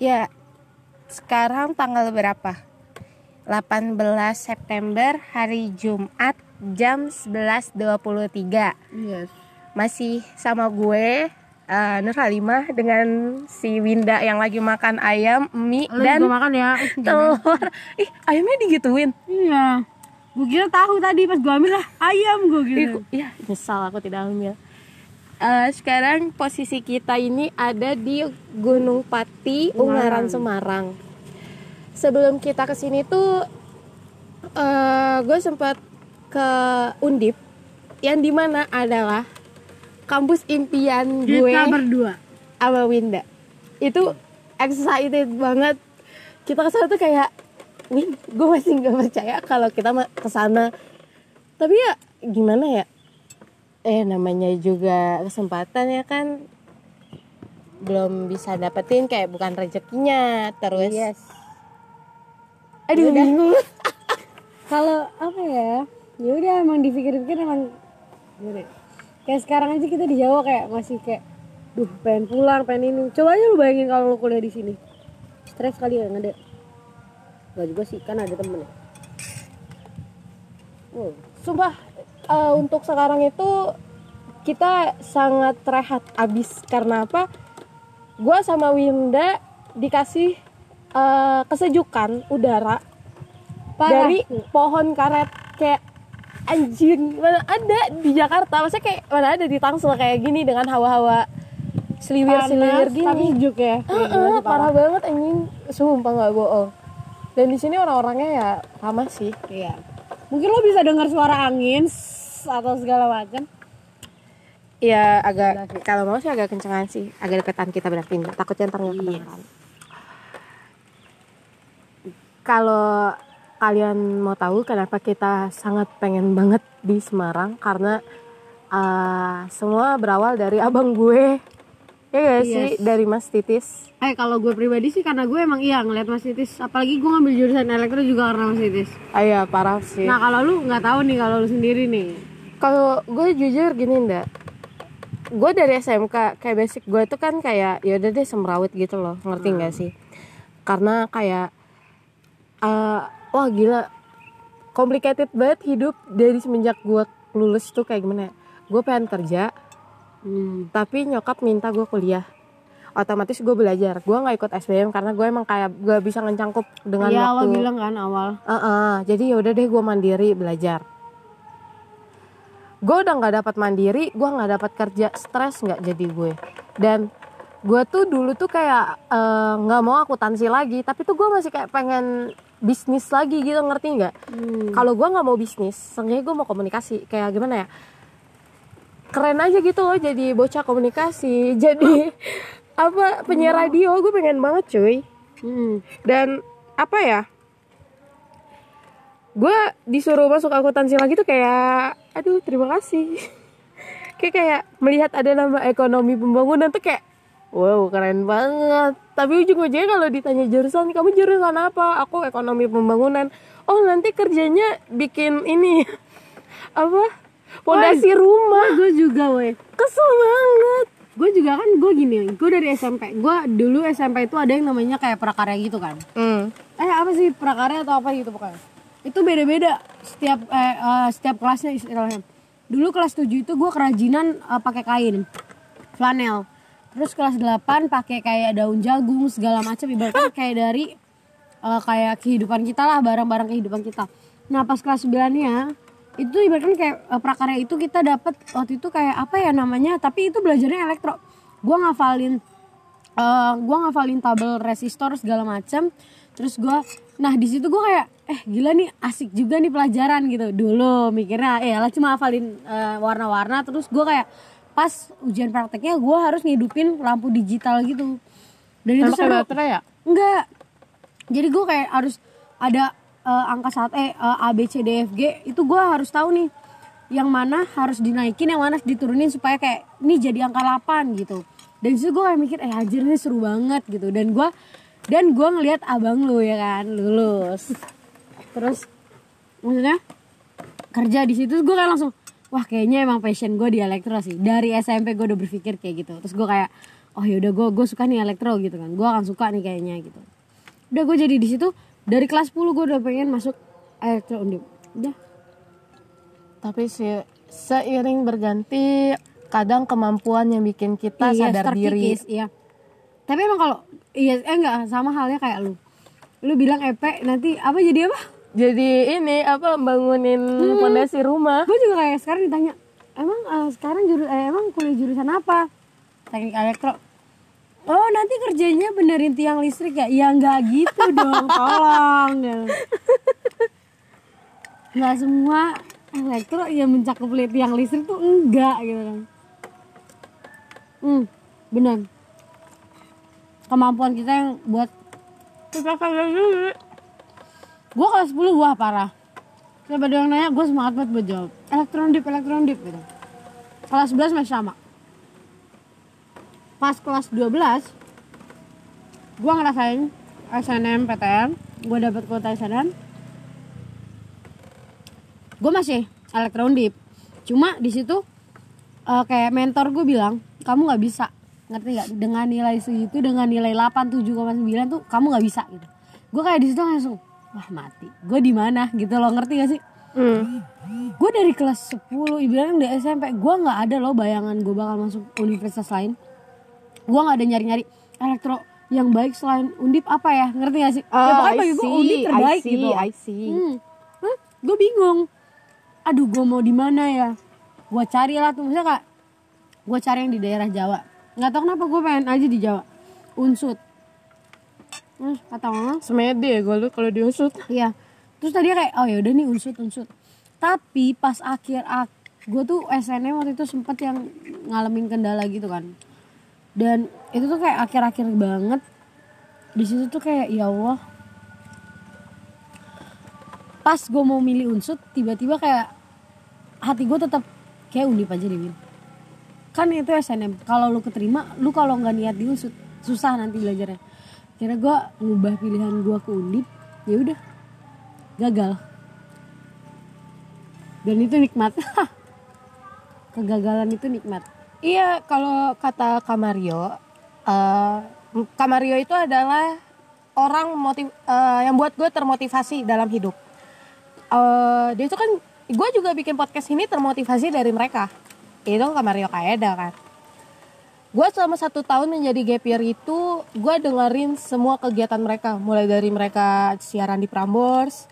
Ya, sekarang tanggal berapa? 18 September hari Jumat jam 11.23 Yes. Masih sama gue eh, Nur Halimah dengan si Winda yang lagi makan ayam, mie, Lu dan makan ya? telur Ih, ayamnya digituin Iya. Gue kira tahu tadi pas gue ambil lah ayam gue gitu. Iya, nyesal aku tidak ambil Eh, Sekarang posisi kita ini ada di Gunung Pati, Ungaran, Semarang. Sebelum kita ke sini tuh eh, Gue sempat ke Undip Yang di mana adalah kampus impian gue Kita berdua. sama Winda. Itu excited banget. Kita ke sana tuh kayak Win gue masih nggak percaya kalau kita ke sana tapi ya gimana ya eh namanya juga kesempatan ya kan belum bisa dapetin kayak bukan rezekinya terus Yes. aduh bingung Kalau apa ya? Ya udah emang dipikir-pikir emang gimana ya? Kayak sekarang aja kita di Jawa kayak masih kayak duh pengen pulang, pengen ini. Coba aja lu bayangin kalau lu kuliah di sini. Stres kali ya nggak ada. Gak juga sih, kan ada temen ya. Oh, Sumpah eh, untuk sekarang itu kita sangat rehat abis karena apa? Gua sama Winda dikasih eh, kesejukan udara Parah. dari pohon karet kayak anjing mana ada di Jakarta maksudnya kayak mana ada di Tangsel kayak gini dengan hawa-hawa seliwir-seliwir panas gini tapi sejuk ya. Heeh, gila sih, parah banget anjing sumpah nggak bohong dan di sini orang-orangnya ya ramah sih Iya. Mungkin lo bisa dengar suara angin atau segala macam. ya agak sih. kalau mau sih agak kencengan sih agak deketan kita berarti takutnya ntar nggak Iya. kedengeran kalau kalian mau tahu kenapa kita sangat pengen banget di Semarang karena uh, semua berawal dari abang gue ya gak sih? Yes. dari Mas Titis. Eh kalau gue pribadi sih karena gue emang iya ngeliat Mas Titis. Apalagi gue ngambil jurusan elektro juga karena Mas Titis. ah ya parah sih. Nah kalau lu nggak tahu nih kalau lu sendiri nih. kalau gue jujur gini ndak gue dari SMK kayak basic gue tuh kan kayak ya udah deh semrawut gitu loh. Ngerti nggak sih? Karena kayak eh, wah gila. Complicated banget hidup dari semenjak gue lulus tuh kayak gimana ya? Gue pengen kerja Hmm. tapi nyokap minta gue kuliah otomatis gue belajar gue nggak ikut SBM karena gue emang kayak gak bisa ngencangkup dengan Iya waktu lo bilang kan awal. Heeh, jadi ya udah deh gue mandiri belajar. Gue udah nggak dapat mandiri, gue nggak dapat kerja, stres nggak jadi gue. Dan gue tuh dulu tuh kayak eh, nggak mau akuntansi lagi, tapi tuh gue masih kayak pengen bisnis lagi gitu ngerti nggak? Hmm. Kalau gue nggak mau bisnis, seenggaknya gue mau komunikasi. Kayak gimana ya? Keren aja gitu loh jadi bocah komunikasi, jadi apa penyiar radio gue pengen banget cuy. Hmm. dan apa ya gue disuruh masuk akuntansi lagi tuh kayak aduh terima kasih. Kayak kayak melihat ada nama ekonomi pembangunan tuh kayak wow keren banget. Tapi ujung-ujungnya kalau ditanya jurusan kamu jurusan apa? Aku ekonomi pembangunan. Oh nanti kerjanya bikin ini. Apa fondasi rumah Gue juga weh. kesel banget Gue juga kan gue gini, gue dari SMP. Gue dulu SMP itu ada yang namanya kayak prakarya gitu kan. hmm. Eh apa sih prakarya atau apa gitu pokoknya. Itu beda-beda setiap eh, eh, setiap kelasnya istilahnya. Dulu kelas 7 itu gue kerajinan eh, pakai kain flanel. Terus kelas 8 pakai kayak daun jagung segala macam ibaratnya kayak dari eh, kayak kehidupan kita lah, barang-barang kehidupan kita. Nah, pas kelas 9-nya itu ibaratkan kayak eh, prakarya itu kita dapat waktu itu kayak apa ya namanya, tapi itu belajarnya elektro. Gua ngafalin eh gue ngafalin tabel resistor segala macam terus gua nah di situ gue kayak eh gila nih asik juga nih pelajaran gitu. Dulu mikirnya eh lah cuma hafalin eh, warna-warna. Terus gue kayak pas ujian prakteknya gue harus ngidupin lampu digital gitu. Dan itu seru. baterai ya? Enggak. Jadi gue kayak harus ada eh, angka saat eh eh, A B C D F G itu gue harus tahu nih yang mana harus dinaikin yang mana harus diturunin supaya kayak ini jadi angka 8 gitu. Dan situ gue kayak mikir eh anjir ini seru banget gitu. Dan gue dan gue ngelihat abang lu ya kan lulus. Terus maksudnya kerja di situ gue kayak langsung wah kayaknya emang passion gue di elektro sih. Dari SMP gue udah berpikir kayak gitu. Terus gue kayak oh ya udah gue gue suka nih elektro gitu kan. Gue akan suka nih kayaknya gitu. Udah gue jadi di situ dari kelas 10 gue udah pengen masuk elektro undip udah. Tapi si seiring berganti kadang kemampuan yang bikin kita Iya, sadar diri. iya. Tapi emang kalau iya eh enggak sama halnya kayak lu. Lu bilang EP nanti apa jadi apa? Jadi ini apa bangunin fondasi rumah. gue juga kayak sekarang ditanya emang eh, sekarang juru eh, emang kuliah jurusan apa? Teknik elektro oh nanti kerjanya benerin tiang listrik ya? Ya nggak gitu dong. Tolong. Nggak semua elektro yang mencakup tiang listrik tuh enggak gitu kan. Hmm bener. Kemampuan kita yang buat Kita kagak dulu. gue kelas 10 wah parah. Coba ada yang nanya gue semangat banget buat jawab. Elektron dip elektron dip gitu. Kelas 11 masih sama pas kelas 12 gue ngerasain SNM PTN gue dapet kuota SNM gue masih elektron dip cuma di situ eh, kayak mentor gue bilang kamu nggak bisa. Ngerti nggak? Dengan nilai segitu dengan nilai 87,9 tuh kamu nggak bisa gitu. Gue kayak di situ langsung wah mati. Gue di mana? Gitu loh ngerti gak sih? Hmm. gue dari kelas 10 ibaratnya di SMP gue nggak ada loh bayangan gue bakal masuk universitas lain gue nggak ada nyari nyari elektro yang baik selain undip apa ya ngerti gak sih ya Oh, pokoknya I bagi gue undip I terbaik see, gitu I see. hmm. gue bingung aduh gue mau di mana ya gue cari lah tuh misalnya kak gue cari yang di daerah Jawa nggak tahu kenapa gue pengen aja di Jawa unsut hmm, kata mama Semedi ya gue lu kalau diusut. Iya. Terus tadi kayak oh ya udah nih unsut unsut. Tapi pas akhir ak gue tuh SNM waktu itu sempet yang ngalamin kendala gitu kan. Dan itu tuh kayak akhir-akhir banget. Di situ tuh kayak ya Allah. Pas gue mau milih unsut tiba-tiba kayak hati gue tetap kayak undip aja deh. Kan itu SNM. Kalau lu keterima, lu kalau nggak niat di unsut susah nanti belajarnya. Kira gue ngubah pilihan gue ke undip, ya udah gagal. Dan itu nikmat. Kegagalan itu nikmat. Iya, kalau kata Kamario, eh Kamario itu adalah orang motiv eh, yang buat gue termotivasi dalam hidup. Eh dia itu kan, gue juga bikin podcast ini termotivasi dari mereka. Itu Kamario Kaeda kan. Gue selama satu tahun menjadi gap itu, gue dengerin semua kegiatan mereka, mulai dari mereka siaran di Prambors,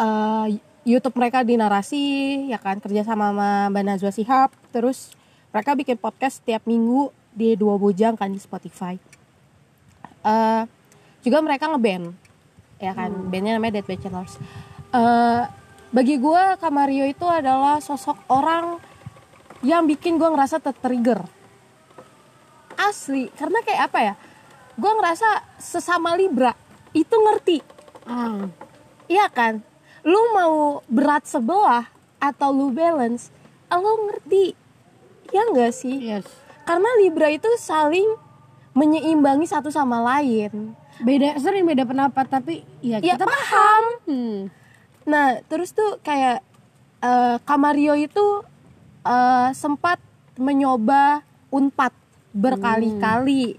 eh, YouTube mereka di narasi, ya kan kerja sama sama Mbak Najwa Shihab, terus mereka bikin podcast setiap minggu di dua bujang kan di Spotify. Eh, juga mereka ngeband, ya kan, bandnya namanya Dead Bachelors. Eh, bagi gue Kamario itu adalah sosok orang yang bikin gue ngerasa ter-trigger. Asli karena kayak apa ya? Gue ngerasa sesama libra itu ngerti. Ah, iya kan? Lu mau berat sebelah atau lu balance lu ngerti ya enggak sih yes. karena libra itu saling menyeimbangi satu sama lain Beda sering beda pendapat tapi ya ya kita paham Hmm. Nah, terus tuh kayak eh, Kamario itu eh, sempat menyoba Unpad berkali-kali.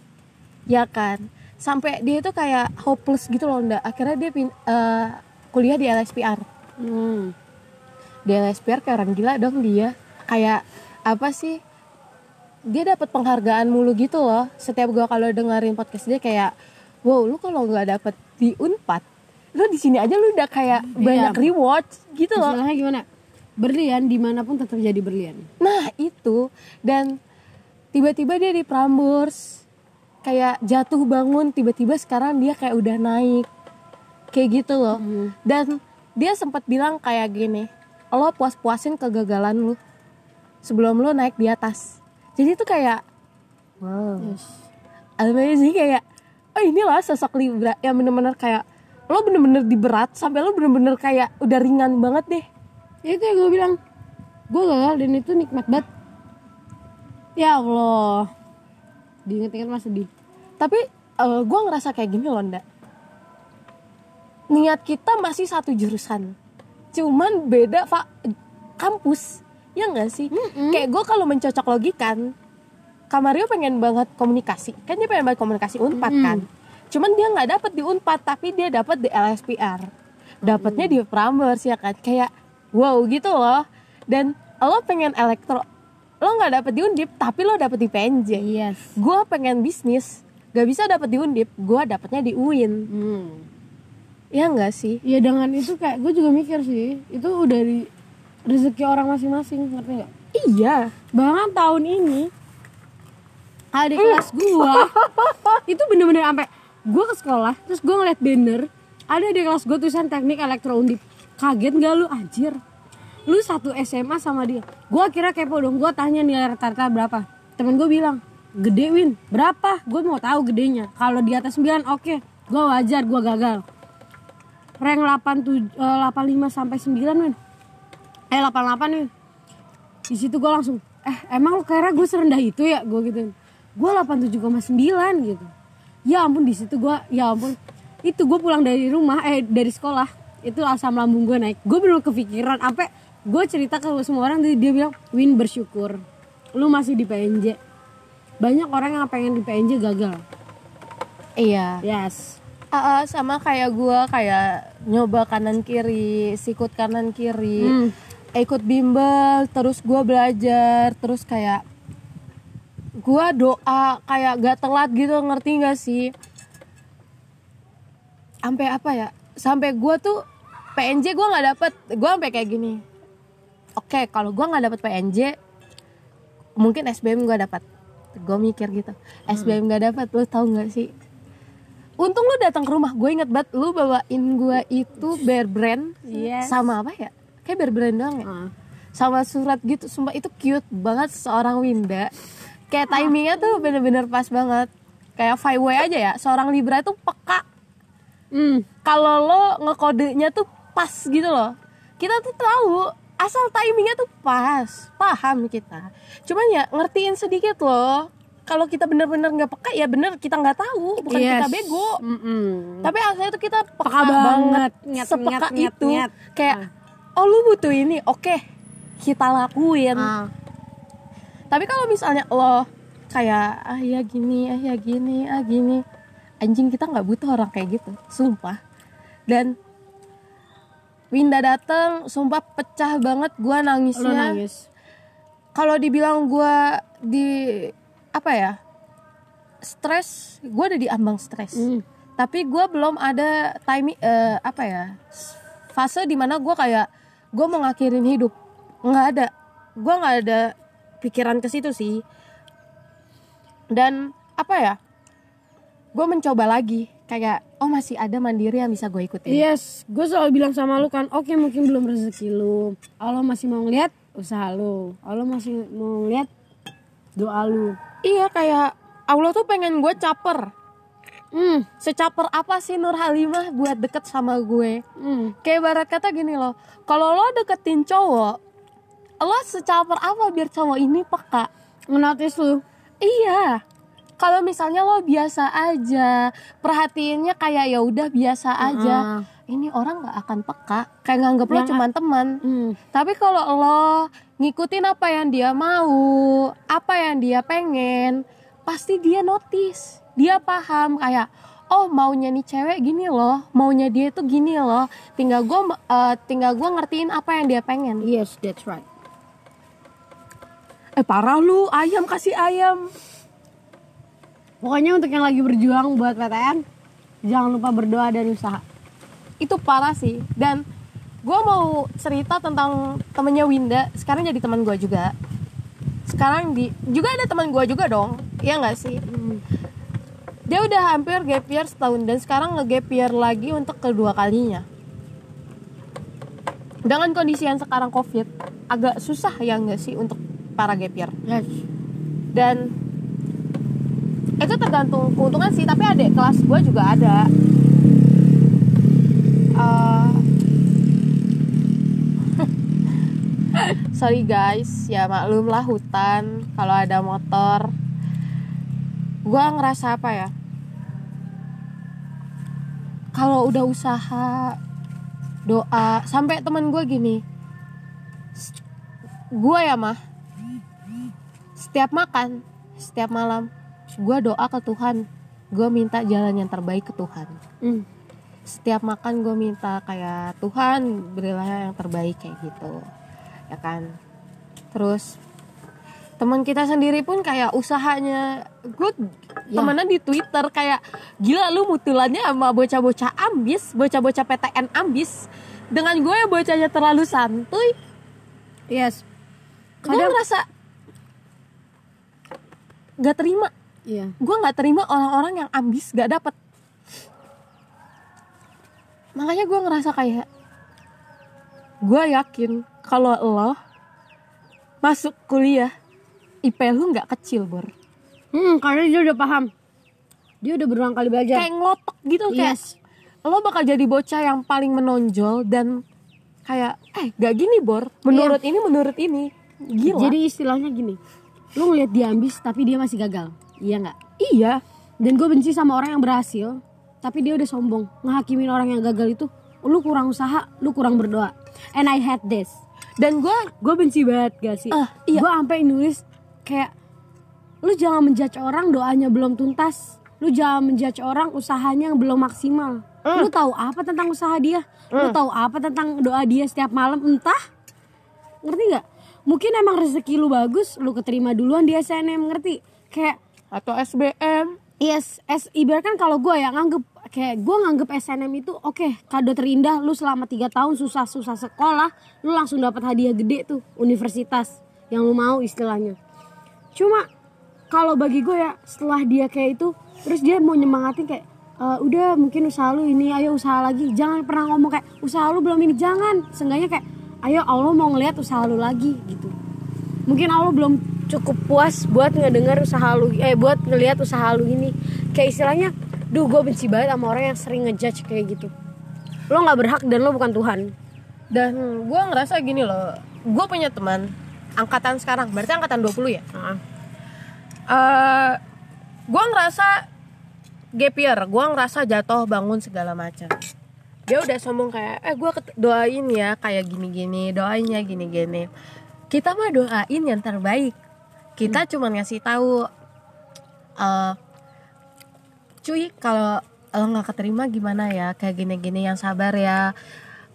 Ya kan? Sampai dia itu kayak hopeless gitu loh, Ndak. Akhirnya dia pin- eh, kuliah di LSPR. Hmm. Di LSPR kayak orang gila dong dia. Kayak apa sih? Dia dapat penghargaan mulu gitu loh. Setiap gua kalau dengerin podcast dia kayak, "Wow, lu kalau nggak dapet di Unpad, lu di sini aja lu udah kayak banyak reward gitu loh." Istilahnya gimana? Berlian di mana pun tetap jadi berlian. Nah itu dan tiba-tiba dia di Prambors kayak jatuh bangun tiba-tiba sekarang dia kayak udah naik kayak gitu loh dan dia sempat bilang kayak gini lo puas-puasin kegagalan lu sebelum lo naik di atas. Jadi itu kayak wow. Yes. amazing kayak oh inilah sosok Libra yang bener-bener kayak lo bener-bener di berat sampai lo bener-bener kayak udah ringan banget deh. Itu yang gue bilang gue gagal dan itu nikmat banget. Ya Allah. Diinget-inget mas sedih tapi gue ngerasa kayak gini loh ndak niat kita masih satu jurusan. Cuman beda pak kampus ya nggak sih? Kayak gue kalau mencocok logikan Kamario pengen banget komunikasi. Kan dia pengen banget komunikasi unpad Hmm. kan. Cuman dia nggak dapet di unpad tapi dia dapet di LSPR dapetnya di Prambors ya kan? Kayak wow gitu loh. Dan lo pengen elektro lo nggak dapet di undip tapi lo dapet di PNJ yes. Gue pengen bisnis gak bisa dapet di undip gue dapetnya di UIN. Hmm. ya nggak sih? Ya dengan itu kayak gue juga mikir sih. Itu udah di rezeki orang masing-masing ngerti nggak? Iya. Bahkan tahun ini adik kelas gua itu bener-bener sampai gua ke sekolah terus gua ngeliat banner ada di kelas gua tulisan teknik elektro undip. Kaget gak lu? Anjir. Lu satu SMA sama dia. Gua kira kepo dong gua tanya nilai rata-rata berapa. Temen gua bilang gede win. Berapa? Gua mau tahu gedenya. Kalau di atas 9 oke. Gua wajar gua gagal. Rank 87 eh, 85 sampai 9 win eh 88 win di situ gue langsung eh emang lu kira gue serendah itu ya? Gue gitu. Gue 87,9 gitu. Ya ampun di situ gue ya ampun. Itu gue pulang dari rumah eh dari sekolah itu asam lambung gue naik. Gue belum kepikiran apa gue cerita ke semua orang dia bilang win bersyukur. Lu masih di PNJ banyak orang yang pengen di PNJ gagal. Iya. Yes. Ah, ah, sama kayak gue kayak nyoba kanan kiri sikut kanan kiri. Hmm. Ikut bimbel terus gue belajar terus kayak gue doa kayak gak telat gitu ngerti gak sih? Sampai apa ya? Sampai gue tuh PNJ gue nggak dapet. Gue sampai kayak gini. Oke kalau gue nggak dapet PNJ mungkin SBM gue dapat gue mikir gitu. SBM gak dapat lu tahu nggak sih? Untung lu datang ke rumah. Gue inget banget lu bawain gue itu bear brand Yes. sama apa ya kayak bear brand doang ya Ah. sama surat gitu sumpah itu cute banget seorang Winda kayak timingnya tuh bener-bener pas banget kayak five way aja ya seorang Libra tuh peka Hmm. kalau lo ngekodenya tuh pas gitu loh kita tuh tahu asal timingnya tuh pas paham kita cuman ya ngertiin sedikit loh kalau kita bener-bener nggak peka ya bener kita nggak tahu bukan Yes. kita bego Mm-mm. tapi asalnya tuh kita peka, Peka banget. banget Nyet, sepeka nyet, itu nyet. kayak oh lu butuh ini. Oke kita lakuin. Ah. tapi kalau misalnya lo kayak ah ya gini ah ya gini ah gini. Anjing kita nggak butuh orang kayak gitu. Sumpah. Dan Winda dateng sumpah pecah banget gua Lu nangisnya nangis? Kalau dibilang gua di apa ya stres gua ada di ambang stres. Hmm. tapi gue belum ada timing eh, apa ya fase di mana gue kayak gue mau ngakhirin hidup. Nggak ada. Gue nggak ada pikiran ke situ sih. Dan apa ya? Gue mencoba lagi. Kayak oh masih ada mandiri yang bisa gue ikutin. Yes, gue selalu bilang sama lu kan, oke mungkin belum rezeki lu. Allah masih mau ngeliat usaha lu. Allah masih mau ngeliat doa lu. iya kayak Allah tuh pengen gue caper Hmm, secaper apa sih Nur Halimah buat deket sama gue hmm. kayak barat kata gini loh kalau lo deketin cowok lo secaper apa biar cowok ini peka Ngenotis lu. iya kalau misalnya lo biasa aja perhatiinnya kayak ya udah biasa aja Ah. ini orang nggak akan peka kayak nganggep lo Yang- cuma teman Hmm. tapi kalau lo ngikutin apa yang dia mau apa yang dia pengen pasti dia notice dia paham kayak oh maunya nih cewek gini loh maunya dia tuh gini loh tinggal gue tinggal gue ngertiin apa yang dia pengen. Yes, that's right. eh parah lu ayam kasih ayam. Pokoknya untuk yang lagi berjuang buat PTN, jangan lupa berdoa dan usaha. itu parah sih dan gue mau cerita tentang temennya Winda sekarang jadi teman gue juga. Sekarang di juga ada teman gue juga dong Iya nggak sih dia udah hampir gap year setahun dan sekarang nge-gap year lagi untuk kedua kalinya. Dengan kondisi yang sekarang covid agak susah ya nggak sih untuk para gap year? Yes. dan itu tergantung keuntungan sih tapi adik kelas gue juga ada. Eh, sorry guys ya maklum lah hutan kalau ada motor. Gue ngerasa apa ya kalau udah usaha doa sampai teman gue gini. Gue ya mah. Setiap makan setiap malam gue doa ke Tuhan. Gue minta jalan yang terbaik ke Tuhan. Hmm. setiap makan gue minta kayak Tuhan berilah yang terbaik kayak gitu. Ya kan? Terus teman kita sendiri pun kayak usahanya gue temennya di Twitter kayak gila lu mutulannya sama bocah-bocah ambis bocah-bocah PTN ambis. Dengan gue bocahnya terlalu santuy. Yes. gue ngerasa gak terima. Iya. gue nggak terima orang-orang yang ambis gak dapet. Makanya gue ngerasa kayak gue yakin kalau lo masuk kuliah IP lu nggak kecil bor Hmm, karena dia udah paham. Dia udah berulang kali belajar. kayak ngelotok gitu kayak Yes. lo bakal jadi bocah yang paling menonjol dan kayak eh gak gini bor menurut ini menurut ini gila Jadi istilahnya gini. Lu ngeliat dia ambis tapi dia masih gagal. Iya nggak? iya Dan gue benci sama orang yang berhasil tapi dia udah sombong. Ngehakimin orang yang gagal itu lu kurang usaha, lu kurang berdoa. And I hate this. dan gue Gue benci banget gak sih? Ah, iya. Gue sampai nulis kayak lu jangan menjudge orang doanya belum tuntas. Lu jangan menjudge orang usahanya yang belum maksimal. Lu tahu apa tentang usaha dia? Lu tahu apa tentang doa dia setiap malam? Entah. Ngerti nggak? Mungkin emang rezeki lu bagus, lu keterima duluan di SNM, ngerti? Kayak atau SBM Yes, es ibaratkan kalau gue ya nganggep kayak gue nganggep SNM itu oke kado terindah lu selama tiga tahun susah-susah sekolah lu langsung dapat hadiah gede tuh universitas yang lu mau istilahnya. Cuma kalau bagi gue ya setelah dia kayak itu terus dia mau nyemangatin kayak "E, udah mungkin usaha lu ini ayo usaha lagi. Jangan pernah ngomong kayak usaha lu belum ini. Jangan. Seenggaknya kayak ayo Allah mau ngelihat usaha lu lagi gitu. Mungkin Allah belum cukup puas buat ngedengar usaha lu eh buat ngelihat usaha lu ini. Kayak istilahnya duh gue benci banget sama orang yang sering ngejudge kayak gitu. Lo nggak berhak dan lo bukan Tuhan. Dan gue ngerasa gini loh gue punya teman angkatan sekarang berarti angkatan 20 ya eh gue ngerasa gap year gue ngerasa jatuh bangun segala macam. Dia udah sombong kayak eh gue doain ya kayak gini-gini doain ya gini-gini. Kita mah doain yang terbaik. Kita cuma ngasih tahu eh cuy kalau lo nggak keterima gimana ya? Kayak gini-gini yang sabar ya.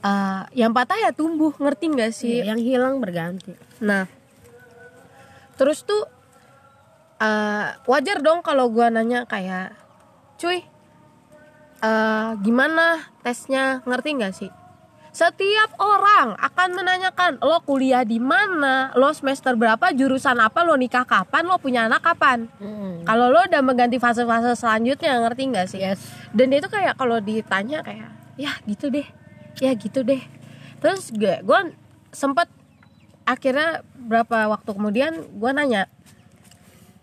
Eh, yang patah ya tumbuh ngerti nggak sih? Yang hilang berganti. Nah, terus tuh eh, wajar dong kalau gua nanya kayak, cuy, eh, gimana tesnya? Ngerti nggak sih? Setiap orang akan menanyakan lo kuliah di mana, lo semester berapa, jurusan apa, lo nikah kapan, lo punya anak kapan. Kalau lo udah mengganti fase-fase selanjutnya, ngerti nggak sih? Yes. Dan itu kayak kalau ditanya kayak, ya gitu deh, ya gitu deh. Terus gue, gue sempet akhirnya berapa waktu kemudian gue nanya,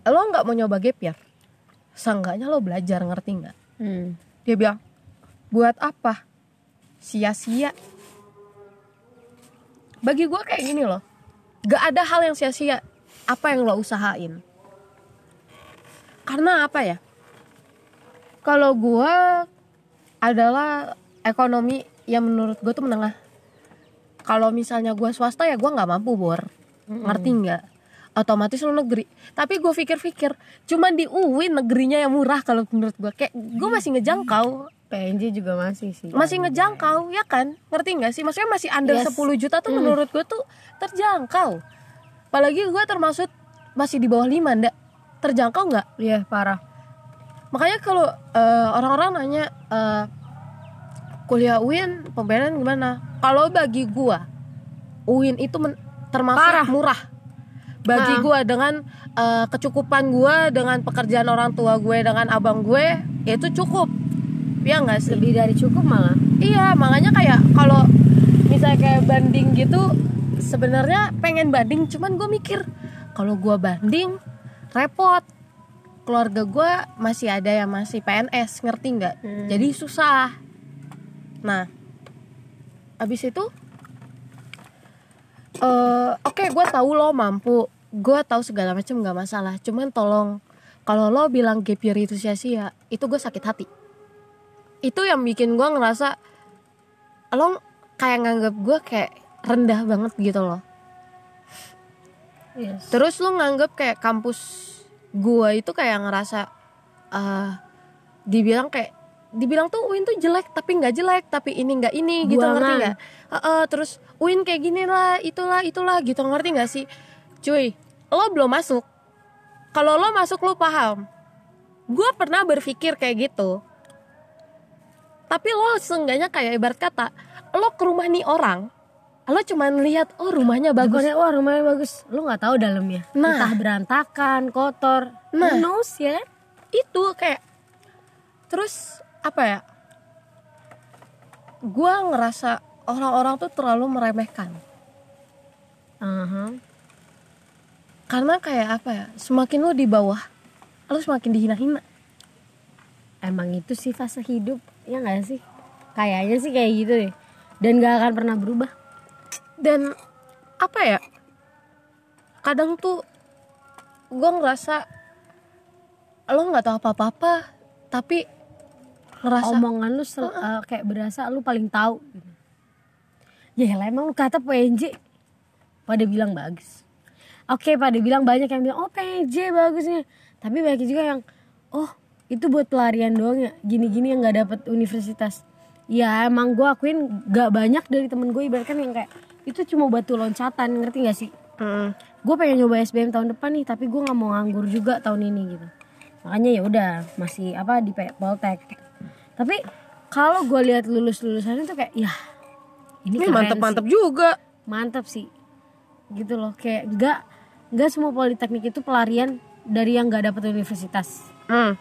lo nggak mau nyoba gap year? Seenggaknya lo belajar, ngerti nggak? Hmm. Dia bilang, buat apa? Sia-sia. Bagi gue kayak gini loh, gak ada hal yang sia-sia. Apa yang lo usahain? Karena apa ya? Kalau gue adalah ekonomi yang menurut gue tuh menengah. Kalau misalnya gue swasta ya gue nggak mampu bor, ngerti nggak? Otomatis lo negeri. Tapi gue pikir-pikir, cuman di UIN negerinya yang murah kalau menurut gue. Kayak gue masih ngejangkau, PNJ juga masih sih masih ngejangkau ya kan? Ngerti nggak sih? Maksudnya masih under Yes. 10 juta tuh menurut gue tuh terjangkau. Apalagi gue termasuk masih di bawah 5 ndak? Terjangkau nggak? Iya parah makanya kalau eh, orang-orang nanya eh, kuliah UIN pembayaran gimana kalau bagi gua UIN itu men- termasuk Parah. murah bagi Ah. gua dengan eh, kecukupan gua dengan pekerjaan orang tua gue dengan abang gue ya itu cukup. Ya nggak sih? Lebih dari cukup malah? Iya makanya kayak kalau misalnya kayak banding gitu sebenarnya pengen banding cuman gue mikir kalau gua banding repot. Keluarga gue masih ada yang masih PNS ngerti nggak? Hmm. jadi susah. Nah abis itu eh oke gue tahu lo mampu. Gue tahu segala macam nggak masalah. Cuman tolong kalau lo bilang gap year itu sia-sia itu gue sakit hati. Itu yang bikin gue ngerasa lo kayak nganggap gue kayak rendah banget gitu loh. Yes. terus lo nganggap kayak kampus gue itu kayak ngerasa eh dibilang kayak dibilang tuh Uin tuh jelek tapi nggak jelek tapi ini nggak ini gitu Buangan. ngerti nggak? Heeh, terus Uin kayak gini lah itulah itulah gitu ngerti nggak sih cuy lo belum masuk kalau lo masuk lo paham gue pernah berpikir kayak gitu tapi lo seenggaknya kayak ibarat kata lo ke rumah nih orang lo cuman lihat oh rumahnya bagus Bukannya wah rumahnya bagus, lu nggak tahu dalamnya. Nah. Entah berantakan, kotor. Nah. Knows ya? itu kayak terus apa ya gue ngerasa orang-orang tuh terlalu meremehkan Aha. karena kayak apa ya semakin lo di bawah lo semakin dihina-hina Emang itu sih fase hidup, ya nggak sih? Kayaknya sih kayak gitu deh. Dan gak akan pernah berubah. dan apa ya kadang tuh gue ngerasa lo nggak tahu apa-apa tapi ngerasa Omongan lu sel- eh, kayak berasa lu paling tahu. gitu. Ya lah emang lu kata PNJ pada bilang bagus. Oke pada bilang banyak yang bilang oh PNJ bagusnya. Tapi banyak juga yang oh itu buat pelarian doang ya. Gini-gini yang nggak dapet universitas. Ya emang gue akuin gak banyak dari temen gue ibaratkan yang kayak itu cuma batu loncatan ngerti gak sih? Mm. gue pengen nyoba SBM tahun depan nih tapi gue nggak mau nganggur juga tahun ini gitu makanya ya udah masih apa di Poltek tapi kalau gue lihat lulus lulusannya tuh kayak ya ini ini mantep-mantep juga. Mantap sih. Gitu loh kayak nggak nggak semua politeknik itu pelarian dari yang nggak dapet universitas. Hmm.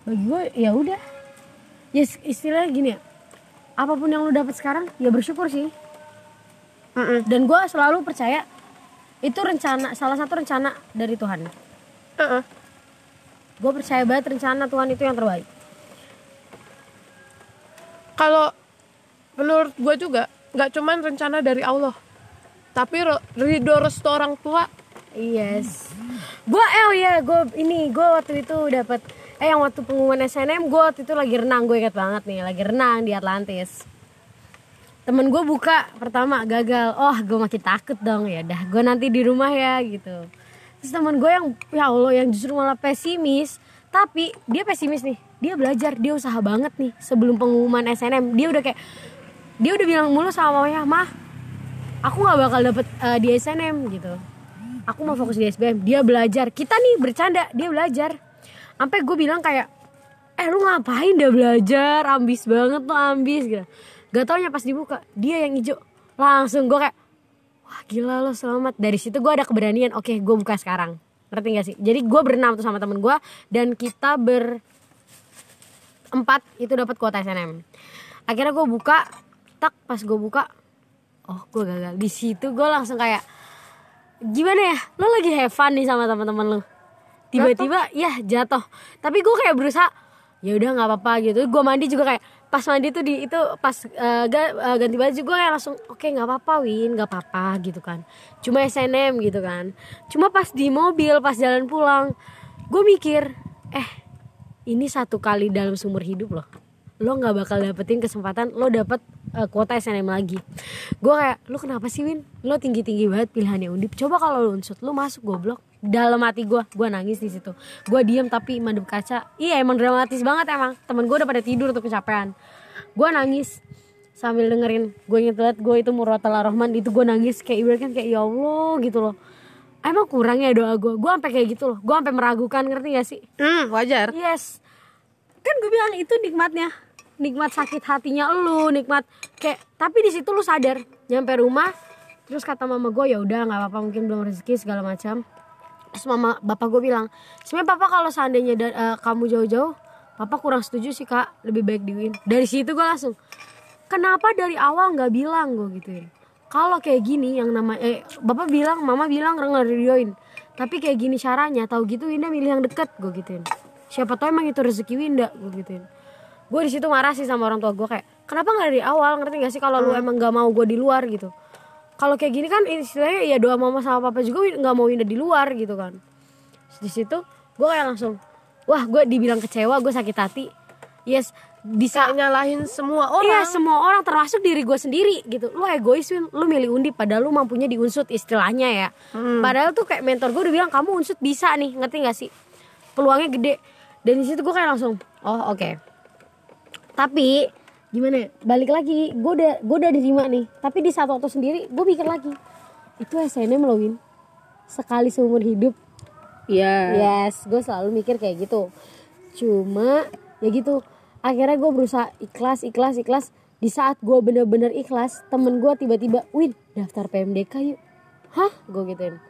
bagi gue ya udah. Ya is- istilahnya gini ya. Apa pun yang lu dapet sekarang ya bersyukur sih. Mm-mm. dan gue selalu percaya itu rencana salah satu rencana dari Tuhan. Uh-uh. gue percaya banget rencana Tuhan itu yang terbaik. Kalau menurut gue juga nggak cuman rencana dari Allah tapi ridho restu orang tua. Yes. Gue eh oh iya gue ini gue waktu itu dapat eh yang waktu pengumuman SNM gue waktu itu lagi renang gue ingat banget nih lagi renang di Atlantis. Temen gue buka pertama gagal. Oh gue makin takut dong ya dah gue nanti di rumah ya gitu. Terus temen gue yang ya Allah yang justru malah pesimis tapi dia pesimis nih. Dia belajar dia usaha banget nih sebelum pengumuman SNM dia udah kayak dia udah bilang mulu sama mamanya mah aku nggak bakal dapet eh, di SNM gitu. Aku mau fokus di SBM dia belajar. Kita nih bercanda dia belajar. Sampai gue bilang kayak eh lu ngapain udah belajar? Ambis banget tuh ambis gitu. Gak taunya pas dibuka dia yang hijau. Langsung gue kayak wah gila lo selamat. Dari situ gue ada keberanian oke gue buka sekarang. Ngerti gak sih? Jadi gue berenam tuh sama temen gue dan kita ber empat itu dapat kuota SNM akhirnya gue buka tak pas gue buka oh gue gagal. Di situ gue langsung kayak gimana ya? Lo lagi have fun nih sama teman-teman lo? Tiba-tiba ya jatuh. Tapi gue kayak berusaha ya udah nggak apa-apa gitu. Gue mandi juga kayak pas mandi tuh di itu pas eh, ganti baju gue kayak langsung oke nggak apa-apa win nggak apa-apa gitu kan. Cuma SNM gitu kan. Cuma pas di mobil pas jalan pulang gue mikir eh ini satu kali dalam seumur hidup loh lo nggak bakal dapetin kesempatan lo dapet eh, kuota SNM lagi. Gue kayak lo kenapa sih Win? Lo tinggi tinggi banget pilihannya undip. Coba kalau lo unsut lo masuk goblok. Dalam hati gue gue nangis di situ. Gue diem tapi madep kaca. Iya emang dramatis banget emang. Temen gue udah pada tidur tuh kecapean. Gue nangis sambil dengerin. Gue inget banget gue itu muratal rahman itu gue nangis kayak ibaratkan kayak ya allah gitu loh. Emang kurang ya doa gue gue sampai kayak gitu loh. Gue sampai meragukan ngerti gak sih? Hmm, wajar. Yes. Kan gue bilang itu nikmatnya. Nikmat sakit hatinya lu, nikmat kayak tapi di situ lu sadar nyampe rumah terus kata mama gue ya udah nggak apa-apa mungkin belum rezeki segala macam. Terus mama bapak gue bilang, "Sebenarnya papa kalau seandainya da- eh, kamu jauh-jauh, papa kurang setuju sih kak, lebih baik di Win." Dari situ gue langsung, kenapa dari awal nggak bilang? Gue gituin. Kalau kayak gini yang nama eh bapak bilang mama bilang nggak videoin tapi kayak gini caranya tahu gitu Winda milih yang deket gue gituin. Siapa tahu emang itu rezeki Winda gue gituin gue di situ marah sih sama orang tua gue kayak kenapa nggak dari awal? Ngerti gak sih kalau lu emang nggak mau gue di luar? Gitu. Kalau kayak gini kan istilahnya ya doa mama sama papa juga nggak mau Winda di luar gitu kan. Di situ gue kayak langsung wah gue dibilang kecewa gue sakit hati. Yes bisa nyalahin semua orang. Iya semua orang termasuk diri gue sendiri gitu. Lu egois Win. Lu milih undip padahal lu mampunya di unsut istilahnya ya. Padahal tuh kayak mentor gue udah bilang Kamu unsut bisa nih ngerti gak sih? Peluangnya gede. Dan di situ gue kayak langsung Oh oke Tapi gimana ya Balik lagi Gue udah, gue udah diterima nih Tapi di satu waktu sendiri gue mikir lagi Itu SNM loh Win Sekali seumur hidup Iya Yes, gue selalu mikir kayak gitu. Cuma ya gitu. Akhirnya gue berusaha ikhlas, ikhlas, ikhlas. Di saat gue bener-bener ikhlas, temen gue tiba-tiba, Win, daftar PMDK yuk. Hah? Gue gituin.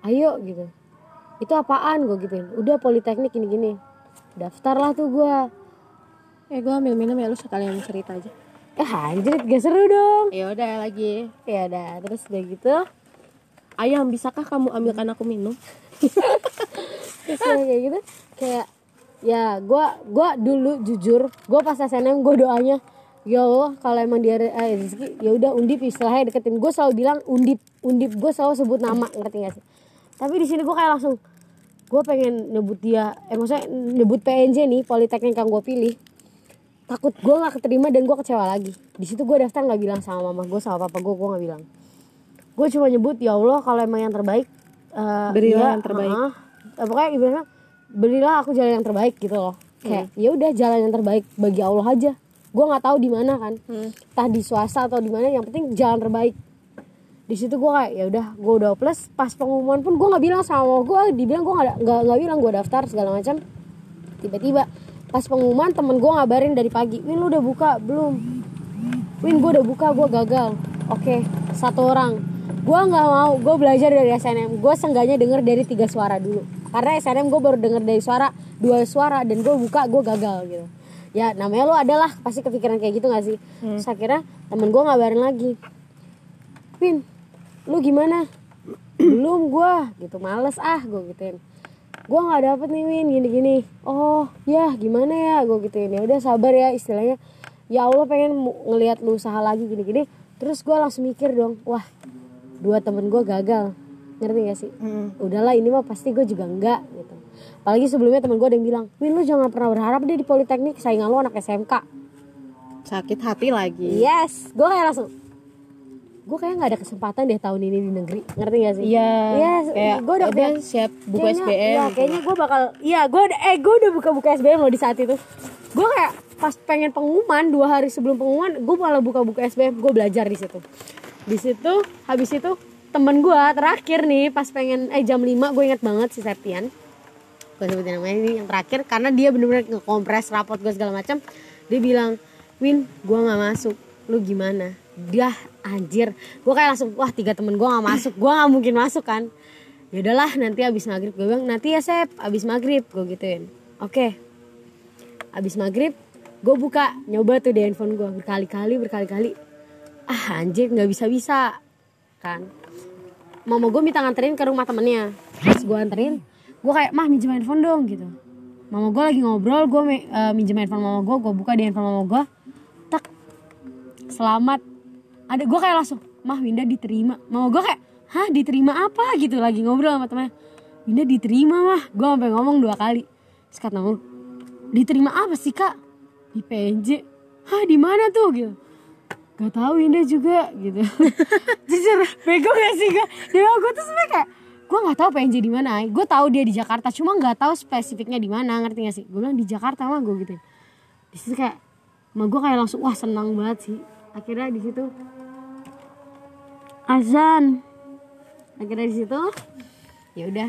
Ayo gitu. Itu apaan? Gue gituin. Udah politeknik gini-gini. Daftar lah tuh gue. Eh gue ambil minum ya lu sekalian cerita aja. Eh anjir, gak seru dong. Ya udah lagi. Ya udah, terus udah gitu. Ayam bisakah kamu ambilkan aku minum? Terus kayak gitu kayak ya gue gua dulu jujur gue pas SNM gue doanya ya Allah kalau emang dia eh, rezeki ya udah undip istilahnya deketin. Gue selalu bilang undip undip. Gue selalu sebut nama ngerti gak sih? Tapi di sini gue kayak langsung gue pengen nyebut dia eh maksudnya nyebut PNJ nih politeknik yang gue pilih takut gue nggak keterima dan gue kecewa lagi. Di situ gue daftar nggak bilang sama mama gue sama papa gue gue nggak bilang. Gue cuma nyebut ya Allah kalau emang yang terbaik eh, Berilah dia, yang terbaik. uh-uh. Eh, pokoknya ibaratnya berilah aku jalan yang terbaik gitu loh. Kayak ya udah jalan yang terbaik bagi Allah aja. Gue nggak tahu di mana kan. Entah di swasta atau di mana yang penting jalan terbaik. Di situ gue kayak ya udah gue udah plus pas pengumuman pun gue nggak bilang sama gue dibilang gue nggak nggak bilang gue daftar segala macam. Tiba-tiba pas pengumuman temen gue ngabarin dari pagi Win lu udah buka? Belum. Win gue udah buka gue gagal. Oke satu orang. Gue nggak mau gue belajar dari SNM gue sengganya denger dari tiga suara dulu. Karena SNM gue baru denger dari suara dua suara dan gue buka gue gagal gitu. Ya namanya lu adalah pasti kepikiran kayak gitu gak sih? Terus akhirnya temen gue ngabarin lagi Win lu gimana? Belum gue gitu males ah gue gituin gue nggak dapet nih Win. Gini gini. Oh ya gimana ya? Gue gituin. Ya udah sabar ya istilahnya. Ya Allah pengen ngelihat lu usaha lagi gini gini. Terus gue langsung mikir dong wah dua temen gue gagal. Ngerti gak sih? Udahlah ini mah pasti gue juga enggak gitu. Apalagi sebelumnya temen gue ada yang bilang Win lu jangan pernah berharap deh di politeknik saingan lu anak SMK Sakit hati lagi. Yes. Gue kayak langsung gue kayak nggak ada kesempatan deh tahun ini di negeri ngerti gak sih Iya Iya, gue udah kayak- siap buku Kayaknya- SBM Iya, gitu. kayaknya gue bakal Iya, gue udah eh gue udah buka-buka SBM loh di saat itu. Gue kayak pas pengen pengumuman dua hari sebelum pengumuman, gue malah buka-buka SBM, gue belajar di situ. Di situ, habis itu temen gue terakhir nih pas pengen eh jam 5 gue inget banget si Septian. Gue sebutin namanya ini yang terakhir karena dia bener-bener ngekompres rapot gue segala macam. Dia bilang, Win, gue nggak masuk. Lu gimana? Dah anjir. Gue kayak langsung, wah tiga temen gue nggak masuk. Gue nggak mungkin masuk kan. Ya udahlah nanti abis maghrib. Gue bilang nanti ya sep abis maghrib. Gue gituin. Oke. Abis maghrib gue buka nyoba tuh di handphone gue berkali-kali berkali-kali. Ah anjir nggak bisa bisa kan. Mama gue minta nganterin ke rumah temennya. Pas gue anterin gue kayak mah minjem handphone dong gitu. Mama gue lagi ngobrol gue mi- eh, minjem handphone mama gue gue buka di handphone mama gue tak selamat ada gue kayak langsung mah Winda diterima. Mama gue kayak hah diterima apa? Gitu lagi ngobrol sama temennya. Winda diterima mah. Gue sampai ngomong dua kali. Kata mama diterima apa sih kak? Di PNJ hah di mana tuh? Gitu. Gak tahu Winda juga. Gitu. Jujur bego gak sih gue dia gue tuh sebenernya kayak gue nggak tahu PNJ di mana. Gue tahu dia di Jakarta cuma nggak tahu spesifiknya di mana. Ngerti gak sih? Gue bilang di Jakarta mah gue gitu di situ kayak Ma gue kayak langsung wah senang banget sih. Akhirnya di situ azan. Akhirnya di situ ya udah.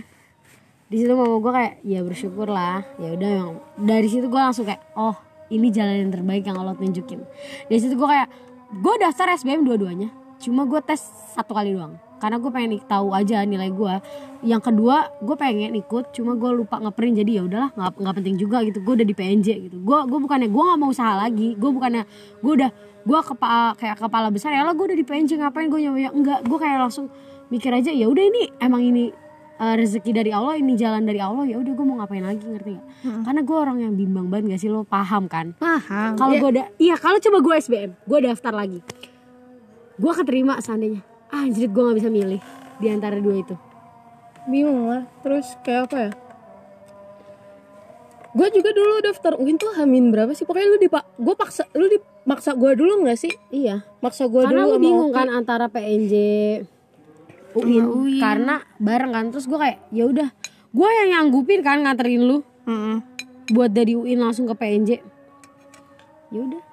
Di situ mama gue kayak ya bersyukur lah ya udah yang dari situ gue langsung kayak oh ini jalan yang terbaik yang Allah tunjukin. Dari situ gue kayak gue daftar SBM dua-duanya cuma gue tes satu kali doang karena gue pengen tahu aja nilai gue yang kedua gue pengen ikut cuma gue lupa ngeprint jadi ya udahlah nggak nggak penting juga gitu. Gue udah di PNJ gitu. Gue gue bukannya gue nggak mau usaha lagi. Gue bukannya gue udah gue kepa kayak kepala besar ya lah gue udah di PNJ ngapain gue nyoba ya enggak gue kayak langsung mikir aja ya udah ini emang ini uh, rezeki dari Allah ini jalan dari Allah ya udah gue mau ngapain lagi ngerti gak? Karena gue orang yang bimbang banget gak sih lo paham kan? Paham. Kalau Ya, gue udah iya kalau coba gue SBM gue daftar lagi. Gue keterima seandainya anjir gue nggak bisa milih di antara dua itu. Bingung lah Terus kayak apa ya? Gue juga dulu daftar UIN tuh hamin berapa sih? Pokoknya lu dipak gue paksa lu dipaksa gue dulu nggak sih? Iya. Maksa gue karena dulu lu sama bingung kan antara PNJ UIN, UIN. karena bareng kan terus gue kayak ya udah. Gue yang nyanggupin kan nganterin lu. Mm-mm. buat dari UIN langsung ke PNJ ya udah.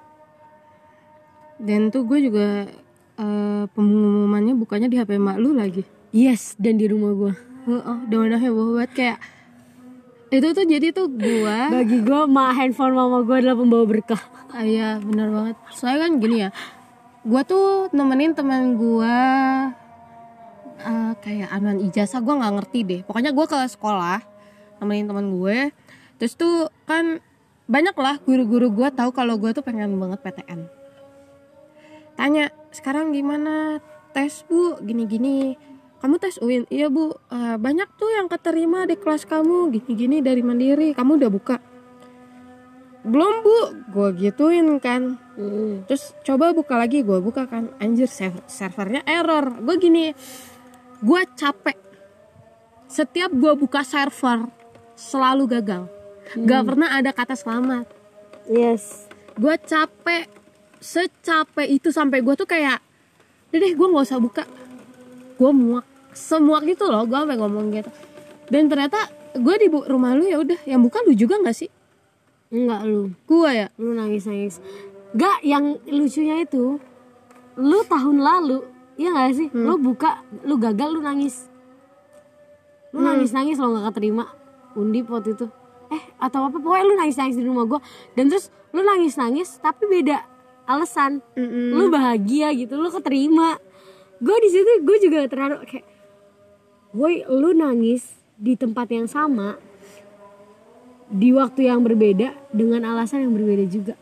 Dan tuh gue juga eh, pengumumannya bukannya di HP mak lu lagi? Yes dan di rumah gue oh, udah heboh banget kayak itu tuh jadi tuh gue bagi gue ma handphone mama gue adalah pembawa berkah. Ah, iya bener banget. Soalnya kan gini ya gue tuh nemenin teman gue eh, kayak anuan ijazah gue nggak ngerti deh. Pokoknya gue ke sekolah nemenin teman gue. Terus tuh kan banyak lah guru-guru gue tahu kalau gue tuh pengen banget PTN tanya sekarang gimana? Tes bu? Gini-gini. Kamu tes UIN iya bu. Eh, banyak tuh yang keterima di kelas kamu. Gini-gini dari mandiri. Kamu udah buka? Belum bu. Gue gituin kan. Terus coba buka lagi. Gue buka kan. Anjir serv- servernya error. Gue gini gue capek. Setiap gue buka server selalu gagal. Gak pernah ada kata selamat. Yes. Gue capek secapek itu sampai gue tuh kayak udah deh gue nggak usah buka. Gue muak semuak gitu loh gue sampai ngomong gitu. Dan ternyata gue di rumah lu ya udah yang buka lu juga nggak sih? Enggak lu. Gue ya? Lu nangis nangis gak yang lucunya itu lu tahun lalu ya gak sih? Lu buka lu gagal lu nangis. Lu nangis nangis lo nggak keterima. Undi waktu itu. Eh atau apa pokoknya lu nangis nangis di rumah gua. Dan terus lu nangis nangis tapi beda alasan lu bahagia gitu lu keterima. Gue di situ gue juga terharu kayak woi lu nangis di tempat yang sama di waktu yang berbeda dengan alasan yang berbeda juga.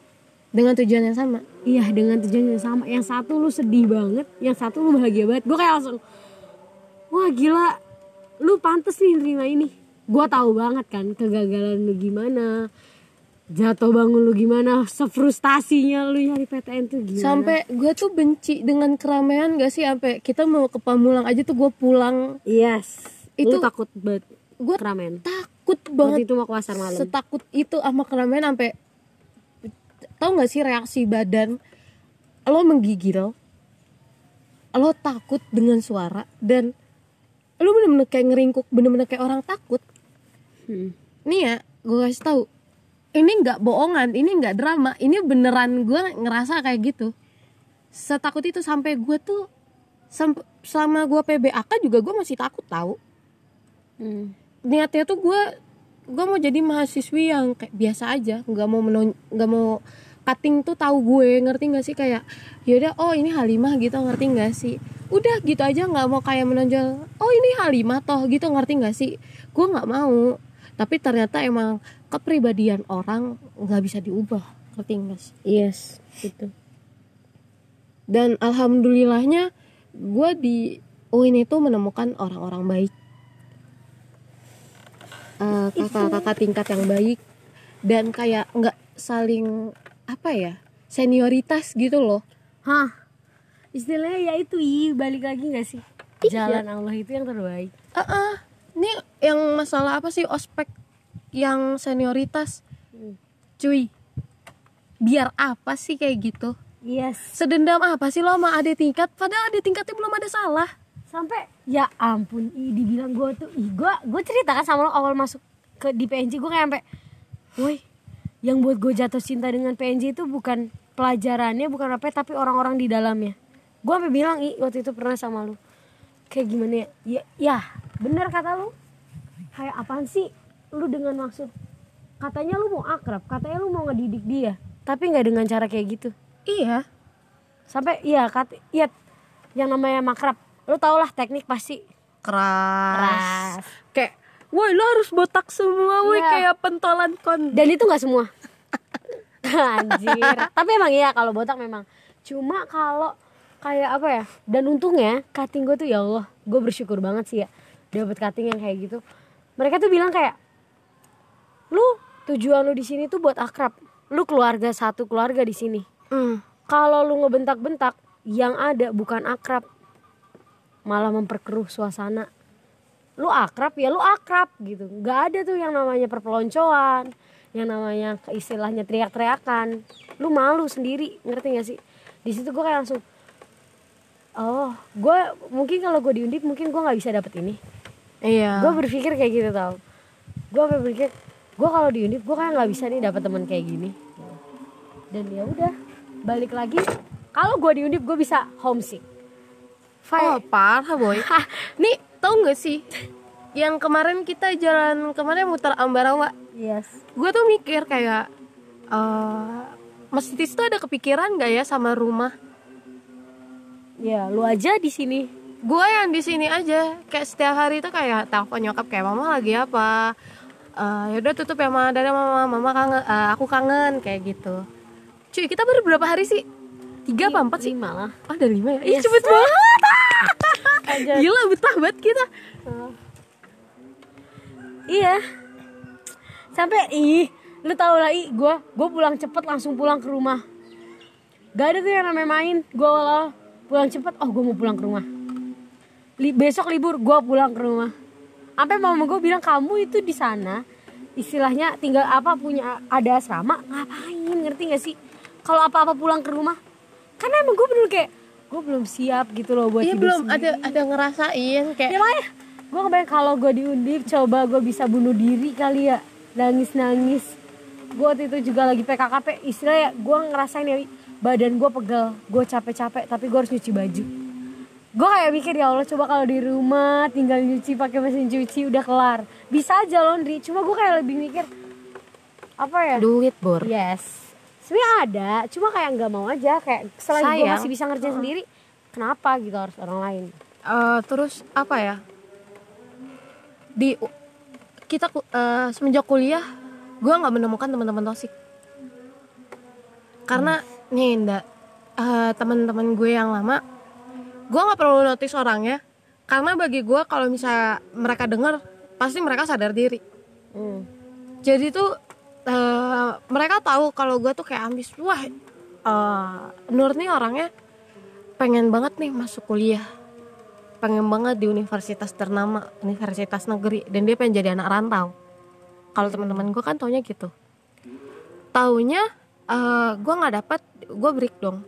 Dengan tujuan yang sama? Iya dengan tujuan yang sama. Yang satu lu sedih banget Yang satu lu bahagia banget. Gue kayak langsung Wah gila Lu pantes nih nerima ini. Gue tahu banget kan Kegagalan lu gimana Jatuh bangun lu gimana? Sefrustasinya lu nyari PTN tuh gimana? Sampai gue tuh benci dengan keramaian gak sih? Sampai kita mau ke Pamulang aja tuh gue pulang. Yes. Itu Itu- takut banget Gua Keramaian? takut Waktu banget itu mau ke pasar malam. Setakut itu sama keramaian sampai tau gak sih reaksi badan? Lo menggigil lo takut dengan suara dan lo bener-bener kayak ngeringkuk bener-bener kayak orang takut. Hmm. nih ya gue kasih tahu ini nggak bohongan ini nggak drama ini beneran gue ngerasa kayak gitu. Setakut itu sampai gue tuh selama gue PBAK juga gue masih takut tahu. Hmm. niatnya tuh gue gue mau jadi mahasiswi yang kayak biasa aja nggak mau menon nggak mau cutting tuh tahu gue ngerti nggak sih? Kayak yaudah oh ini Halimah gitu ngerti nggak sih? Udah gitu aja nggak mau kayak menonjol oh ini Halimah toh gitu ngerti nggak sih? Gue nggak mau. Tapi ternyata emang kepribadian orang nggak bisa diubah. Ngerti nggak Yes Gitu. Dan alhamdulillahnya gue di UIN itu menemukan orang-orang baik. Eh, kakak-kakak tingkat yang baik. Dan kayak nggak saling apa ya senioritas gitu loh. Hah? Istilahnya ya itu i Balik lagi gak sih? Iya. Jalan Allah itu yang terbaik. Ah ah, ini yang masalah apa sih ospek yang senioritas. Cuy biar apa sih kayak gitu? Yes. Sedendam apa sih lo sama adik tingkat? Padahal adik tingkatnya belum ada salah. Sampai ya ampun i dibilang gue tuh ih gue gue cerita kan sama lo awal masuk ke di PNJ gue kayak sampai woi yang buat gue jatuh cinta dengan PNJ itu bukan pelajarannya bukan apa tapi orang-orang di dalamnya. Gue sampai bilang i waktu itu pernah sama lu kayak gimana ya? Ya, ya bener kata lu kayak apaan sih lu dengan maksud katanya lu mau akrab katanya lu mau ngedidik dia. Tapi nggak dengan cara kayak gitu. Iya. Sampai iya kat iya yang namanya makrab. Lu tau lah teknik pasti. Keras, Keras. kayak woi lo harus botak semua woi Iya. kayak pentolan kon. Dan itu nggak semua. Anjir. Tapi emang iya kalau botak memang. Cuma kalau kayak apa ya dan untungnya cutting gue tuh ya Allah gue bersyukur banget sih ya dapat cutting yang kayak gitu. Mereka tuh bilang kayak lu tujuan lu di sini tuh buat akrab. Lu keluarga satu keluarga di sini. Hmm. kalau lu ngebentak-bentak yang ada bukan akrab. Malah memperkeruh suasana. Lu akrab ya lu akrab gitu. Nggak ada tuh yang namanya perpeloncoan yang namanya istilahnya teriak-teriakan. Lu malu sendiri ngerti gak sih? Di situ gue kayak langsung oh gue mungkin kalau gue diundip mungkin gue nggak bisa dapet ini. Iya. Gue berpikir kayak gitu tau. Gue berpikir gue kalau diundip gue kayak nggak bisa nih dapet teman kayak gini. Dan ya udah balik lagi. Kalau gue diundip gue bisa homesick. Oh parah boy. Nih tau gak sih? Yang kemarin kita jalan kemarin muter Ambarawa? Yes. Gue tuh mikir kayak eh Mas Titis tuh ada kepikiran gak ya sama rumah? Ya lu aja di sini. Gue yang di sini aja. Kayak setiap hari tuh kayak telepon nyokap kayak mama lagi apa Eh ya udah tutup ya mama dari mama mama kangen eh, aku kangen kayak gitu. Cuy kita baru berapa hari sih? Tiga apa empat sih? Lima lah. Oh ada lima ya? Ih, Yes. cepet banget. Gila betah banget kita. Iya. Sampai ih lu tau lah ih gue gue pulang cepet langsung pulang ke rumah. Gak ada tuh yang namanya main. Gue awal pulang cepet oh gue mau pulang ke rumah. Li- besok libur gue pulang ke rumah sampai mama gue bilang kamu itu di sana istilahnya tinggal apa punya ada asrama ngapain? Ngerti gak sih? Kalau apa-apa pulang ke rumah. Karena emang gue bener kayak gue belum siap gitu loh buat iya hidup belum. Sendiri. ada ada ngerasain kayak Ya makanya gue kebayang kalau gue diundip coba gue bisa bunuh diri kali ya. Nangis nangis gue waktu itu juga lagi PKKP istilahnya gue ngerasain ya badan gue pegel gue capek-capek tapi gue harus nyuci baju gue kayak mikir ya Allah coba kalau di rumah tinggal nyuci pakai mesin cuci udah kelar. Bisa aja laundry cuma gue kayak lebih mikir apa ya? Duit bor. Yes. Sebenarnya ada cuma kayak nggak mau aja kayak selain gue masih bisa ngerjain sendiri kenapa gitu harus orang lain? Eh, terus apa ya? Di kita eh, semenjak kuliah gue nggak menemukan teman-teman toksik karena nih ndak eh, teman-teman gue yang lama gue nggak perlu notice orangnya. Karena bagi gue kalau misalnya mereka dengar pasti mereka sadar diri. Hmm. jadi tuh eh, mereka tahu kalau gue tuh kayak ambis wah eh, Nur nih orangnya pengen banget nih masuk kuliah. Pengen banget di universitas ternama universitas negeri dan dia pengen jadi anak rantau. Kalau teman-teman gue kan taunya gitu. Taunya eh, gue nggak dapat gue break dong.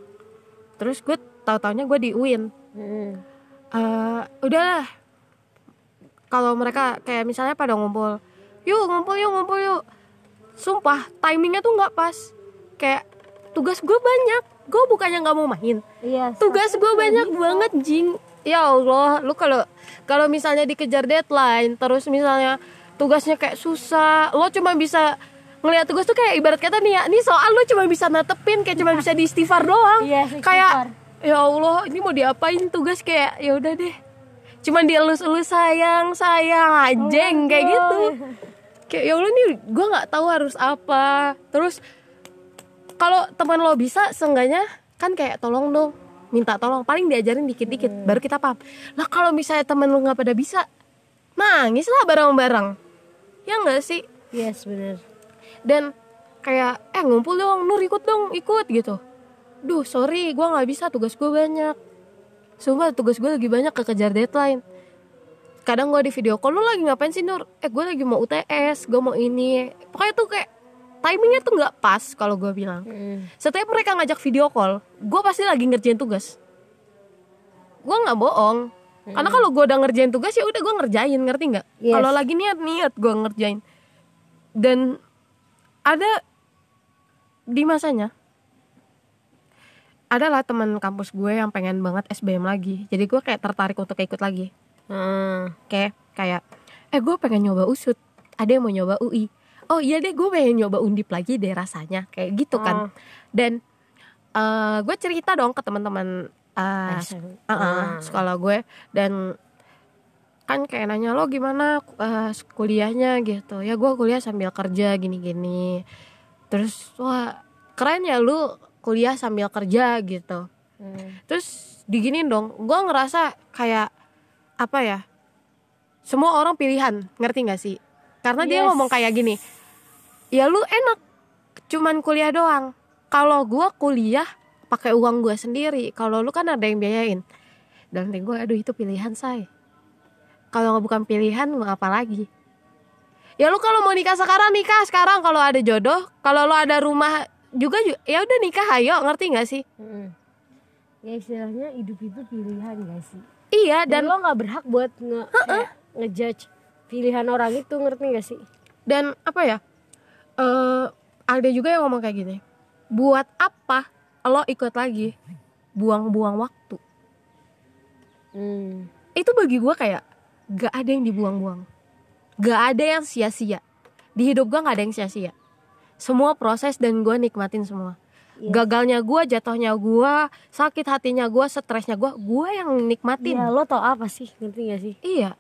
Terus gue tahu taunya gue di UIN Hmm. eh udahlah kalau mereka kayak misalnya pada ngumpul yuk ngumpul yuk ngumpul yuk sumpah timingnya tuh nggak pas kayak tugas gue banyak gue bukannya nggak mau main Iya. tugas gue banyak banget jing ya Allah lu kalau kalau misalnya dikejar deadline terus misalnya tugasnya kayak susah lo cuma bisa ngeliat tugas tuh kayak ibarat kata nih ya nih soal lu cuma bisa natepin kayak cuma bisa di istighfar doang Iya, istighfar. kayak ya Allah ini mau diapain tugas? Kayak ya udah deh. Cuman dielus-elus sayang sayang anjing kayak gitu. Kayak ya Allah nih gue nggak tahu harus apa. Terus kalau teman lo bisa seenggaknya kan kayak tolong dong minta tolong. Paling diajarin dikit-dikit baru kita paham. Lah kalau misalnya temen lo nggak pada bisa nangis lah bareng-bareng. Ya nggak sih? Yes bener. dan kayak eh ngumpul dong Nur ikut dong ikut gitu duh sorry gue nggak bisa tugas gue banyak. Sumpah tugas gue lagi banyak kekejar deadline. Kadang gue di video call lu lagi ngapain sih Nur? Eh gue lagi mau UTS gue mau ini. Pokoknya tuh kayak timingnya tuh nggak pas kalau gue bilang. Hmm. setiap mereka ngajak video call gue pasti lagi ngerjain tugas. Gue nggak bohong. Karena kalau gue udah ngerjain tugas ya udah gue ngerjain ngerti nggak? Yes. kalau lagi niat niat gue ngerjain. Dan ada di masanya adalah teman kampus gue yang pengen banget SBM lagi. Jadi gue kayak tertarik untuk ikut lagi. Hmm. kayak kayak eh gue pengen nyoba usut. Ada yang mau nyoba UI. Oh iya deh gue pengen nyoba undip lagi deh rasanya. Kayak gitu kan. Oh. dan eh gue cerita dong ke teman-teman SM. uh, uh, sekolah gue. Dan kan kayak nanya lo gimana eh, kuliahnya? Gitu. Ya gue kuliah sambil kerja gini-gini. Terus wah keren ya lu kuliah sambil kerja gitu. Hmm. terus diginin dong gue ngerasa kayak apa ya semua orang pilihan ngerti nggak sih? Karena dia Yes. ngomong kayak gini ya lu enak cuman kuliah doang. Kalau gue kuliah pakai uang gue sendiri kalau lu kan ada yang biayain. Dan gue aduh itu pilihan say. Kalau nggak bukan pilihan mau apa lagi? Ya lu kalau mau nikah sekarang nikah. Sekarang kalau ada jodoh kalau lo ada rumah juga ju- ya udah nikah ayo ngerti nggak sih? Mm-mm. ya istilahnya hidup itu pilihan gak sih? Iya dan dan lo nggak berhak buat nge kayak ngejudge pilihan orang itu ngerti gak sih? Dan apa ya eh ada juga yang ngomong kayak gini buat apa lo ikut lagi? Buang-buang waktu. Hmm. itu bagi gue kayak gak ada yang dibuang-buang. Gak ada yang sia-sia. Di hidup gue gak ada yang sia-sia semua proses dan gue nikmatin semua. Yes. gagalnya gue jatuhnya gue sakit hatinya gue stresnya gue gue yang nikmatin. Ya lo tau apa sih? Ngerti gak sih? Iya.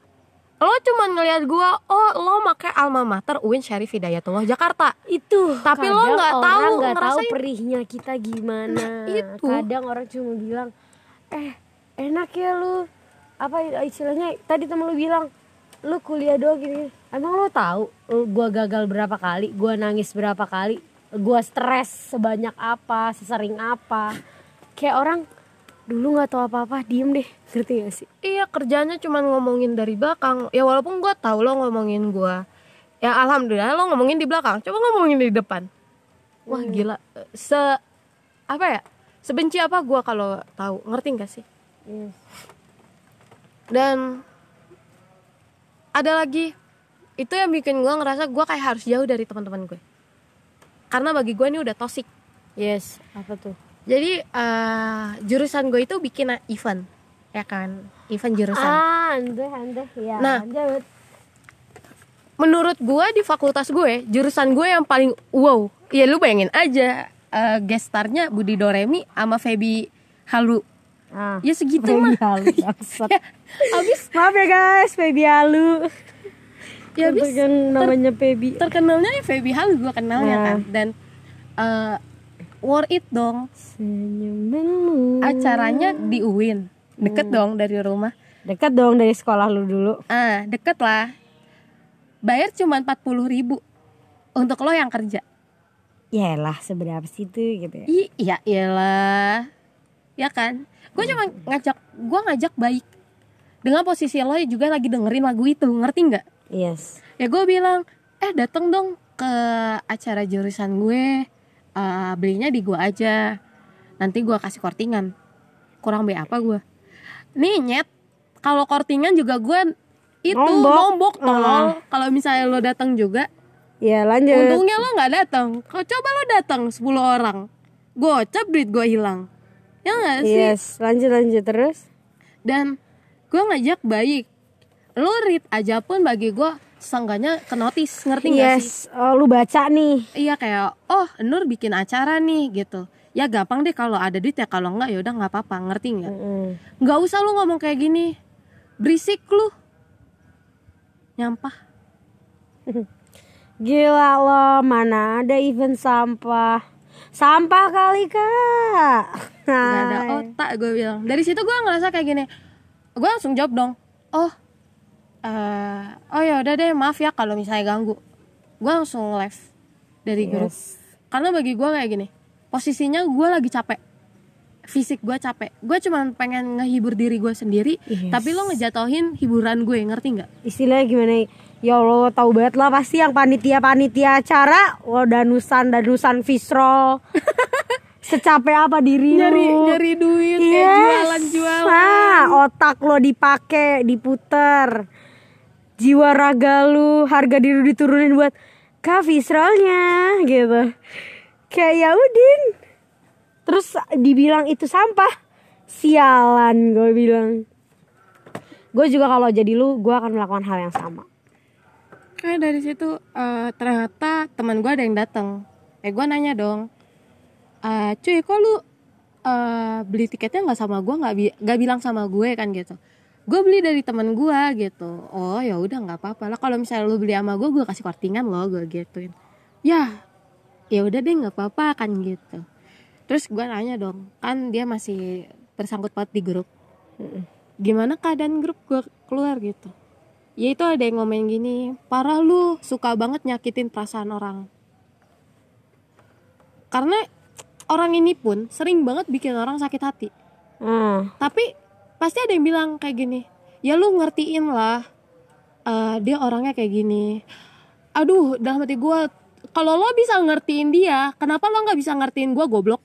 Lo cuman ngeliat gue oh lo pakai alma mater UIN Syarif Hidayatullah Jakarta. Itu. Tapi lo nggak tahu nggak tahu perihnya kita gimana. Itu. kadang orang cuma bilang eh enak ya lu. Apa istilahnya? Tadi temen lu bilang lu kuliah doang gini emang lu tahu lu- gua gagal berapa kali gua nangis berapa kali gua stres sebanyak apa sesering apa. Kayak orang dulu nggak tahu apa-apa diem deh. Ngerti gak sih? Iya kerjanya cuman ngomongin dari belakang. Ya walaupun gue tahu lo ngomongin gue Ya alhamdulillah lo ngomongin di belakang. Coba ngomongin di depan. Wah gila. Se Apa ya? Sebenci apa gue kalau tahu? Ngerti gak sih? Yes. Dan Ada lagi. Itu yang bikin gue ngerasa gue kayak harus jauh dari teman-teman gue Karena bagi gue ini udah toxic. Yes apa tuh? Jadi eh, Jurusan gue itu bikin event Ya kan? Event jurusan. Ah ande ande ya Nah. lanjut. menurut gue di fakultas gue jurusan gue yang paling wow. Ya lu bayangin aja eh gestarnya Budi Doremi sama Feby Halu. Ah. Ya segitu mah halu ya, abis Maaf ya guys, baby halu. ya abis yang namanya baby. terkenalnya ya Feby Halu gue kenalnya Nah. kan dan eh worth it dong Senyumanmu. acaranya di UIN deket dong dari rumah Dekat dong dari sekolah lu dulu. ah deket lah bayar cuma 40.000 ribu untuk lo yang kerja Yaelah seberapa sih itu gitu ya. Iya iyalah. Ya kan? Gue cuma ngajak, gue ngajak baik. Dengan posisi lo juga lagi dengerin lagu itu, ngerti nggak? Yes. Ya gue bilang, eh dateng dong ke acara jurusan gue, Eh, belinya di gue aja. Nanti gue kasih kortingan. Kurang be apa gue? Nih nyet, kalau kortingan juga gue itu Nombok. nombok, tolol. Kalau misalnya lo datang juga, Ya lanjut. Untungnya lo nggak datang. Kalau coba lo datang 10 orang, gocap duit gue hilang. Ya nggak sih? Yes, lanjut lanjut terus. Dan gue ngajak baik. Lo read aja pun bagi gue seenggaknya ke notice, ngerti nggak sih? Yes, oh, lu baca nih. Iya kayak, oh Nur bikin acara nih gitu. Ya gampang deh kalau ada duit ya kalau nggak ya udah nggak apa-apa, ngerti nggak? Mm. Nggak usah lu ngomong kayak gini, berisik lu. Nyampah. Gila lo, mana ada event sampah. Sampah kali kak. nggak ada otak gue bilang dari situ gue ngerasa kayak gini gue langsung jawab dong. Oh eh oh ya udah deh maaf ya kalau misalnya ganggu. Gue langsung live dari grup. Yes. karena bagi gue kayak gini posisinya gue lagi capek. Fisik gue capek. Gue cuma pengen ngehibur diri gue sendiri Yes. tapi lo ngejatohin hiburan gue ngerti nggak? Istilahnya gimana? Ya Allah tahu banget lah pasti yang panitia-panitia acara Wah danusan danusan visrol Secapek apa diri nyari lu nyari duit Yes. jualan jualan Nah, otak lo dipakai, diputer. Jiwa raga lu, harga diri lu diturunin buat kak visrolnya gitu. Kayak ya udin. Terus dibilang itu sampah. Sialan gue bilang. Gue juga kalau jadi lu, gue akan melakukan hal yang sama. kayak dari situ eh, ternyata teman gue ada yang datang eh gue nanya dong eh cuy kok lu eh, beli tiketnya nggak sama gue nggak bi- nggak bilang sama gue kan gitu. Gue beli dari teman gue gitu. Oh ya udah nggak apa-apa lah. Kalau misalnya lu beli sama gue gue kasih kortingan lo gue gituin. Ya ya udah deh nggak apa-apa kan gitu. Terus gue nanya dong kan dia masih bersangkut paut di grup. Gimana keadaan grup gue keluar? gitu. Ya itu ada yang ngomong gini parah lu suka banget nyakitin perasaan orang. Karena orang ini pun sering banget bikin orang sakit hati Hmm. tapi pasti ada yang bilang kayak gini ya lu ngertiin lah eh, dia orangnya kayak gini aduh dalam hati gue kalau lo bisa ngertiin dia kenapa lo nggak bisa ngertiin gue goblok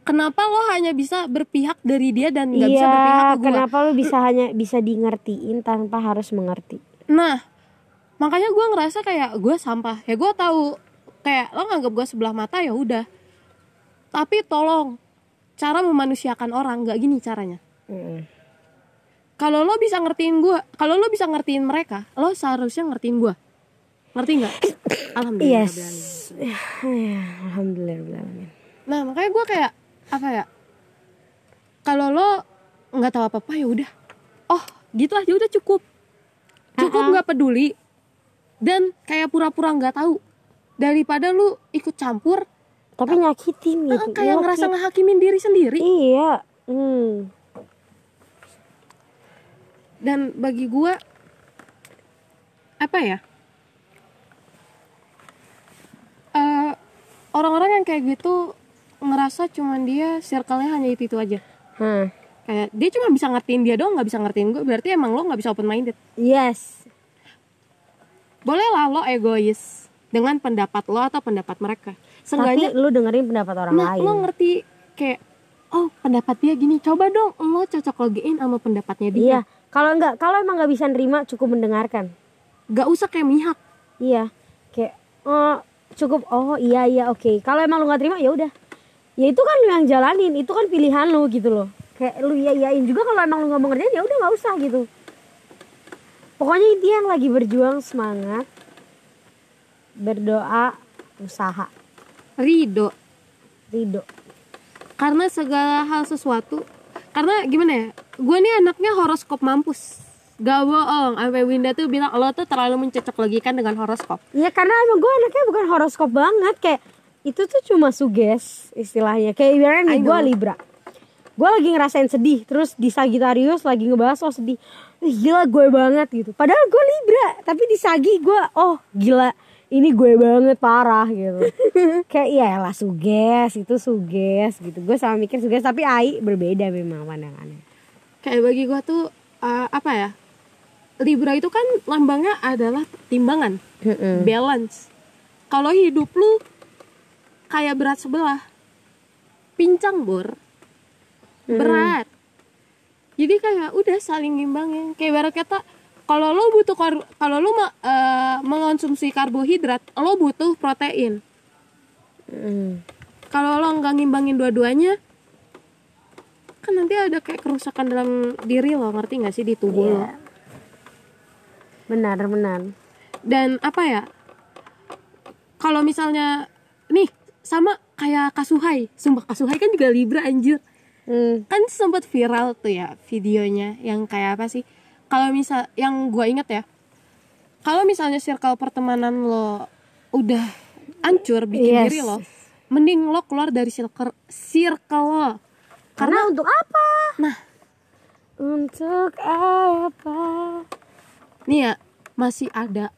kenapa lo hanya bisa berpihak dari dia dan nggak bisa berpihak Iya, ke gue kenapa lu bisa hanya bisa di ngertiin tanpa harus mengerti? Nah, makanya gue ngerasa kayak gue sampah. Ya gue tahu kayak lo nganggap gue sebelah mata ya udah. Tapi tolong cara memanusiakan orang nggak gini caranya. Mm. Kalau lo bisa ngertiin gue, kalau lo bisa ngertiin mereka, lo seharusnya ngertiin gue. Ngerti nggak? Alhamdulillah. Yes. Ya, Alhamdulillah. Nah makanya gue kayak apa ya? Kalau lo nggak tahu apa apa ya udah. Oh gitu aja udah cukup. Cukup Uh-uh. nggak peduli dan kayak pura-pura nggak tahu daripada lu ikut campur Tapi nyakitin eh, gitu. kayak ngerasa Nyakit. ngehakimin diri sendiri. Iya. Hmm. Dan bagi gue apa ya? Eh, orang-orang yang kayak gitu ngerasa cuman dia circle-nya hanya itu itu aja. Hah. kayak dia cuma bisa ngertiin dia doang nggak bisa ngertiin gue berarti emang lo nggak bisa open minded Yes. boleh lah lo egois dengan pendapat lo atau pendapat mereka seenggaknya Tapi lu dengerin pendapat orang nah lain. lo ngerti kayak oh pendapat dia gini coba dong lo cocok logiin sama pendapatnya dia Iya. Kalau enggak, kalau emang nggak bisa nerima, cukup mendengarkan. nggak usah kayak mihak Iya. Kayak oh cukup oh iya iya oke. Kalau emang lu nggak terima ya udah. Ya itu kan lu yang jalanin, itu kan pilihan lu gitu loh. Kayak lu iya iyain juga kalau emang lu nggak mau ngerjain ya udah nggak usah gitu. Pokoknya intinya yang lagi berjuang semangat, berdoa, usaha, ridho ridho. karena segala hal sesuatu karena gimana ya gue nih anaknya horoskop mampus. Gak bohong sampai Winda tuh bilang lo tuh terlalu mencocok logikan dengan horoskop. Iya karena emang gue anaknya bukan horoskop banget kayak itu tuh cuma suges istilahnya. Kayak ibaratnya nih gue libra. Gue lagi ngerasain sedih terus di Sagittarius lagi ngebahas oh sedih. Ih, gila gue banget gitu. Padahal gue libra tapi di Sagi gue oh gila ini gue banget parah gitu. Kayak iya lah suges itu suges gitu. Gue sama mikir suges tapi Ai berbeda memang pandangannya. Kayak bagi gue tuh eh, apa ya Libra itu kan lambangnya adalah timbangan balance. Kalau hidup lu kayak berat sebelah pincang bor berat. Jadi kayak udah saling ngimbangin. Kayak barat kata kalau lo butuh kalau lo eh, mengonsumsi karbohidrat lo butuh protein Mm. kalau lo nggak ngimbangin dua-duanya kan nanti ada kayak kerusakan dalam diri lo ngerti nggak sih di tubuh lo Iya. benar benar dan apa ya kalau misalnya nih sama kayak Kasuhai sumpah Kasuhai kan juga Libra anjir Hmm. kan sempat viral tuh ya videonya yang kayak apa sih kalau misal yang gue inget ya kalau misalnya circle pertemanan lo udah hancur bikin Yes. diri lo mending lo keluar dari circle circle lo. Karena untuk apa? Nah. Untuk apa? Nih ya masih ada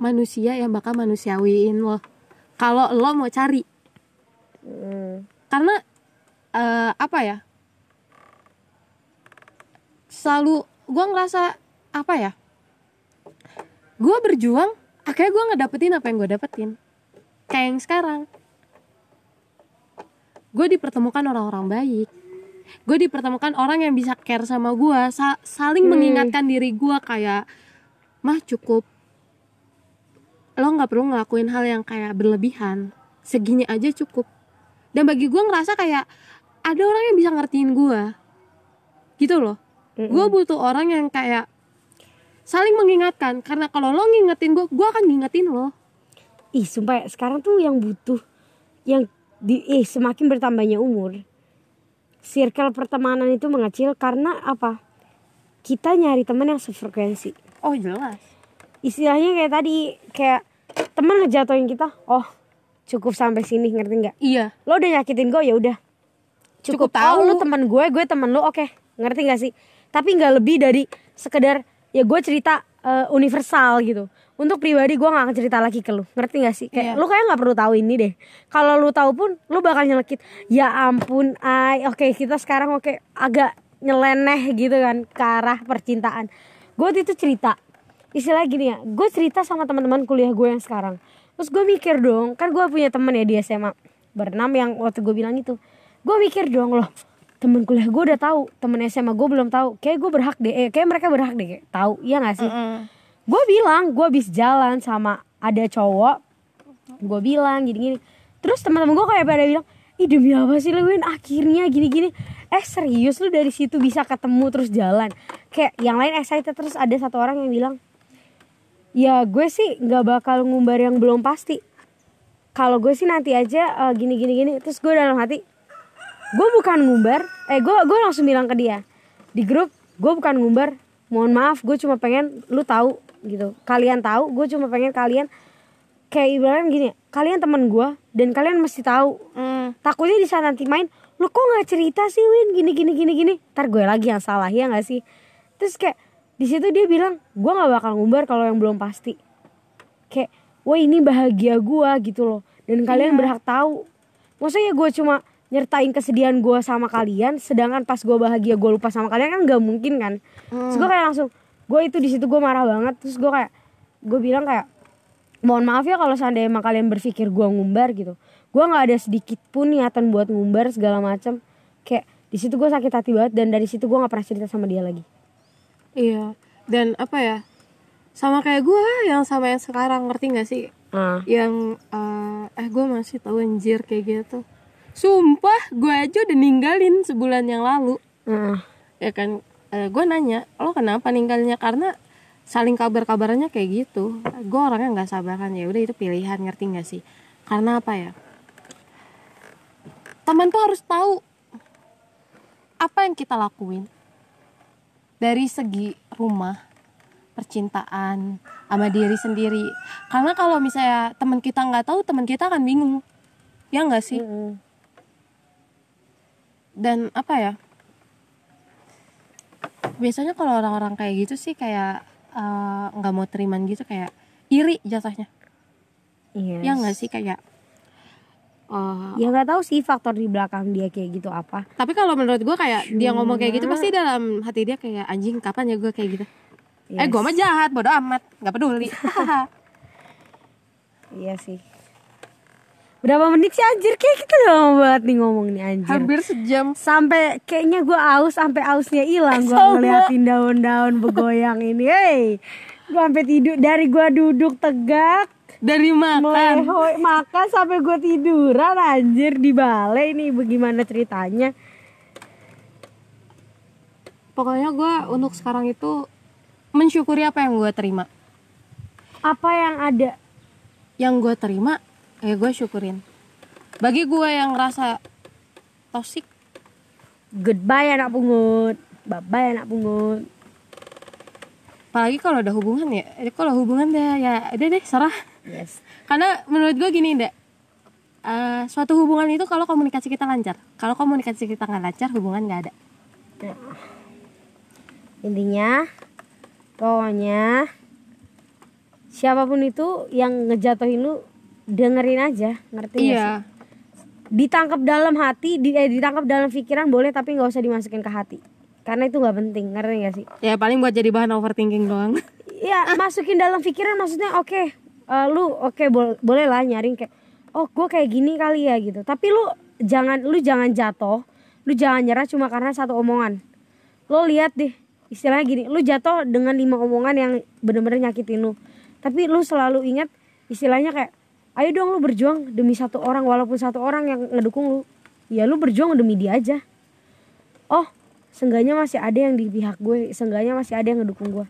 manusia yang bakal manusiawiin lo. Kalau lo mau cari. Hmm. karena eh, apa ya? Selalu gue ngerasa apa ya gue berjuang akhirnya gue ngedapetin apa yang gue dapetin. Kayak yang sekarang. Gue dipertemukan orang-orang baik. Gue dipertemukan orang yang bisa care sama gue sa- saling mengingatkan diri gue kayak mah cukup. Lo nggak perlu ngelakuin hal yang kayak berlebihan. Segini aja cukup. Dan bagi gue ngerasa kayak ada orang yang bisa ngertiin gue gitu loh gue butuh orang yang kayak saling mengingatkan. Karena kalau lo ngingetin gue gue akan ngingetin lo. Ih sumpah ya, sekarang tuh yang butuh yang di eh semakin bertambahnya umur circle pertemanan itu mengecil karena apa? Kita nyari teman yang sefrekuensi. Oh jelas. Istilahnya kayak tadi kayak teman ngejatuhin kita oh cukup sampai sini ngerti nggak? Iya. Lo udah nyakitin gue ya udah. Cukup cukup, tahu. oh, lo teman gue gue teman lo oke. Ngerti gak sih tapi nggak lebih dari sekedar ya gue cerita eh, universal gitu. Untuk pribadi gue nggak akan cerita lagi ke lu. Ngerti gak sih? Kayak Iya. lu kayak nggak perlu tahu ini deh. Kalau lu tahu pun lu bakal nyelekit ya ampun ay oke kita sekarang oke agak nyeleneh gitu kan ke arah percintaan. Gue itu cerita istilah gini ya gue cerita sama teman-teman kuliah gue yang sekarang. Terus gue mikir dong kan gue punya temen ya di SMA berenam yang waktu gue bilang itu. Gue mikir dong loh temen kuliah gue udah tahu temen SMA gue belum tahu. Kayak gue berhak deh eh, kayak mereka berhak deh tahu iya gak sih? Gue bilang gue habis jalan sama ada cowok gue bilang gini-gini. Terus teman-teman gue kayak pada bilang ih demi apa sih lu Win? Akhirnya gini-gini. Eh serius lu dari situ bisa ketemu terus jalan? Kayak yang lain excited terus ada satu orang yang bilang ya gue sih nggak bakal ngumbar yang belum pasti. Kalau gue sih nanti aja eh, gini gini gini terus gue dalam hati gue bukan ngumbar. Eh gue gue langsung bilang ke dia. Di grup gue bukan ngumbar. Mohon maaf gue cuma pengen lu tahu gitu. Kalian tahu gue cuma pengen kalian kayak ibaratnya gini kalian teman gue dan kalian mesti tahu. Hmm. takutnya di saat nanti main lu kok nggak cerita sih Win? Gini gini gini gini. Ntar gue lagi yang salah ya nggak sih? Terus kayak di situ dia bilang gue nggak bakal ngumbar kalau yang belum pasti. Kayak wah ini bahagia gue gitu loh. Dan kalian berhak tahu. Maksudnya gue cuma nyertain kesedihan gue sama kalian sedangkan pas gue bahagia gue lupa sama kalian kan nggak mungkin kan terus gue kayak langsung gue itu di situ gue marah banget terus gue kayak gue bilang kayak mohon maaf ya kalau seandainya emang kalian berpikir gue ngumbar gitu gue nggak ada sedikit pun niatan buat ngumbar segala macam kayak di situ gue sakit hati banget dan dari situ gue nggak pernah cerita sama dia lagi Iya. Dan apa ya? Sama kayak gue yang sama yang sekarang ngerti gak sih? ah Yang eh, eh gue masih tahu anjir kayak gitu. Sumpah, gue aja udah ninggalin sebulan yang lalu. ah. Ya kan, eh, gue nanya, lo kenapa ninggalnya? Karena saling kabar-kabarannya kayak gitu. Gue orangnya nggak sabar kan ya. Udah itu pilihan, ngerti gak sih? Karena apa ya? Teman tuh harus tahu apa yang kita lakuin dari segi rumah percintaan sama diri sendiri karena kalau misalnya teman kita nggak tahu teman kita akan bingung ya nggak sih Mm-mm. Dan apa ya? Biasanya kalau orang-orang kayak gitu sih kayak eh, nggak mau teriman gitu kayak iri jatuhnya. Yes. ya nggak sih kayak eh, ya nggak tahu sih faktor di belakang dia kayak gitu apa. Tapi kalau menurut gue kayak dia ngomong kayak gitu pasti dalam hati dia kayak anjing kapan ya gue kayak gitu? Eh gue mah jahat bodo amat nggak peduli. Iya sih berapa menit sih anjir? Kayak kita udah lama banget nih ngomong nih anjir. Hampir sejam. Sampai kayaknya gue aus sampai ausnya hilang gue ngeliatin daun-daun begoyang ini. Hey gue sampai tidur. Dari gue duduk tegak. Dari makan. Melehoy makan sampai gue tiduran anjir. Di balai nih bagaimana ceritanya? Pokoknya gue untuk sekarang itu mensyukuri apa yang gue terima. Apa yang ada? Yang gue terima ya gue syukurin. Bagi gue yang ngerasa toxic goodbye anak pungut. Bye bye anak pungut. Apalagi kalau ada hubungan ya eh, kalau hubungan deh ya udah deh serah. Yes. Karena menurut gue gini deh Eh, suatu hubungan itu kalau komunikasi kita lancar. Kalau komunikasi kita nggak lancar hubungan nggak ada. Intinya pokoknya siapa pun itu yang ngejatuhin lu dengerin aja ngerti nggak sih? Iya ditangkap dalam hati di, eh, ditangkap dalam pikiran boleh tapi nggak usah dimasukin ke hati. Karena itu nggak penting ngerti gak sih? Ya paling buat jadi bahan overthinking doang. Ya masukin dalam pikiran maksudnya oke eh, lu oke bol- boleh lah nyaring kayak oh gue kayak gini kali ya gitu. Tapi lu jangan lu jangan jatuh lu jangan nyerah cuma karena satu omongan. Lo lihat deh istilahnya gini lu jatuh dengan lima omongan yang bener-bener nyakitin lu. Tapi lu selalu ingat istilahnya kayak ayo dong lu berjuang demi satu orang walaupun satu orang yang ngedukung lu. Ya lu berjuang demi dia aja. Oh seenggaknya masih ada yang di pihak gue seenggaknya masih ada yang ngedukung gue.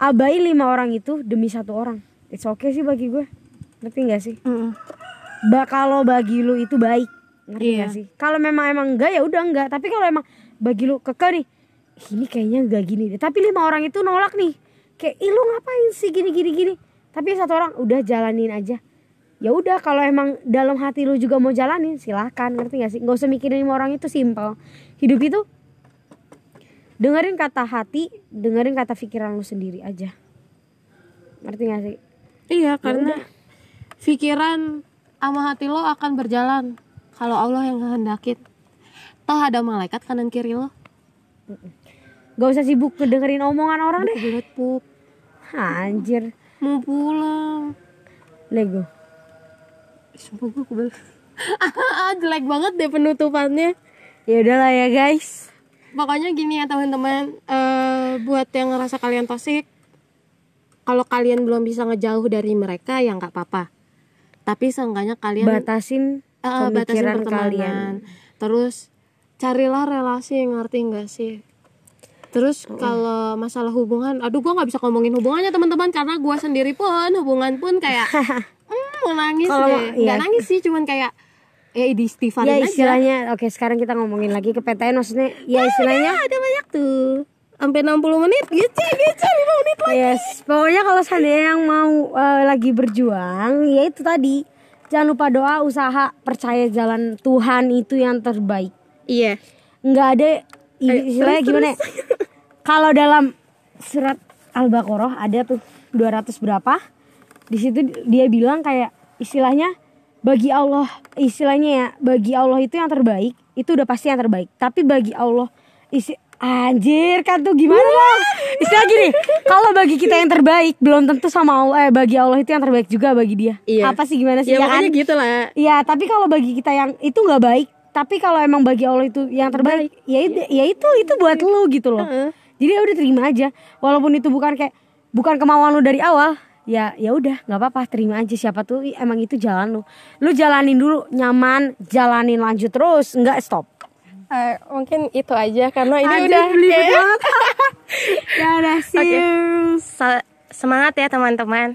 Abai lima orang itu demi satu orang. It's okay sih bagi gue. Ngerti gak sih? Ba kalau bagi lu itu baik. Ngerti Iya. gak sih? Kalau memang emang enggak ya udah enggak. Tapi kalau emang bagi lu keke nih "Ih, ini kayaknya enggak gini deh. Tapi lima orang itu nolak nih. Kayak ih lu ngapain sih gini gini gini? Tapi satu orang udah jalanin aja ya udah kalau emang dalam hati lu juga mau jalanin silahkan ngerti gak sih? Nggak usah mikirin lima orang itu simpel. Hidup itu dengerin kata hati dengerin kata pikiran lu sendiri aja. Ngerti gak sih? Iya karena pikiran sama hati lo akan berjalan kalau Allah yang kehendakin toh ada malaikat kanan kiri lo. Gak usah sibuk ngedengerin omongan orang deh. Kebelet pup Anjir. Mau pulang. Lego. Sumpah gue kebal. Jelek banget deh penutupannya. Ya udahlah ya guys. Pokoknya gini ya teman-teman, eh buat yang ngerasa kalian toxic, kalau kalian belum bisa ngejauh dari mereka ya nggak apa-apa. Tapi seenggaknya kalian Batasin batasin pemikiran pertemanan. kalian. Terus carilah relasi yang ngerti nggak sih? Terus kalau masalah hubungan, aduh gua nggak bisa ngomongin hubungannya teman-teman karena gua sendiri pun hubungan pun kayak mau nangis Kalau- deh. Nggak iya. nangis sih, cuman kayak ya di istighfarin Ya aja. istilahnya oke sekarang kita ngomongin lagi ke PTN maksudnya ya istilahnya Ya, ada banyak tuh. Sampai 60 menit gitu, gitu 5 menit lagi. Yes, pokoknya kalau seandainya yang mau eh, lagi berjuang, ya itu tadi jangan lupa doa, usaha, percaya jalan Tuhan itu yang terbaik. Iya. Nggak ada istilahnya terus, gimana? ya? kalau dalam surat Al-Baqarah ada tuh 200 berapa? Di situ dia bilang kayak istilahnya bagi Allah, istilahnya ya bagi Allah itu yang terbaik, itu udah pasti yang terbaik. Tapi bagi Allah isi Anjir kan tuh gimana bang? Istilah gini, kalau bagi kita yang terbaik belum tentu sama Allah, eh bagi Allah itu yang terbaik juga bagi dia. Iya. Apa sih gimana sih Ya, ya kan? gitu lah. Iya, tapi kalau bagi kita yang itu nggak baik, tapi kalau emang bagi Allah itu yang terbaik, ya itu, ya itu itu buat lu gitu loh. Heeh. Jadi ya udah terima aja, walaupun itu bukan kayak bukan kemauan lu dari awal, ya ya udah nggak apa-apa terima aja siapa tuh emang itu jalan lu. Lu jalanin dulu nyaman, jalanin lanjut terus, nggak stop. Eh, mungkin itu aja karena ini Anjir, udah kayak banget. ya udah. Sa- semangat ya teman-teman.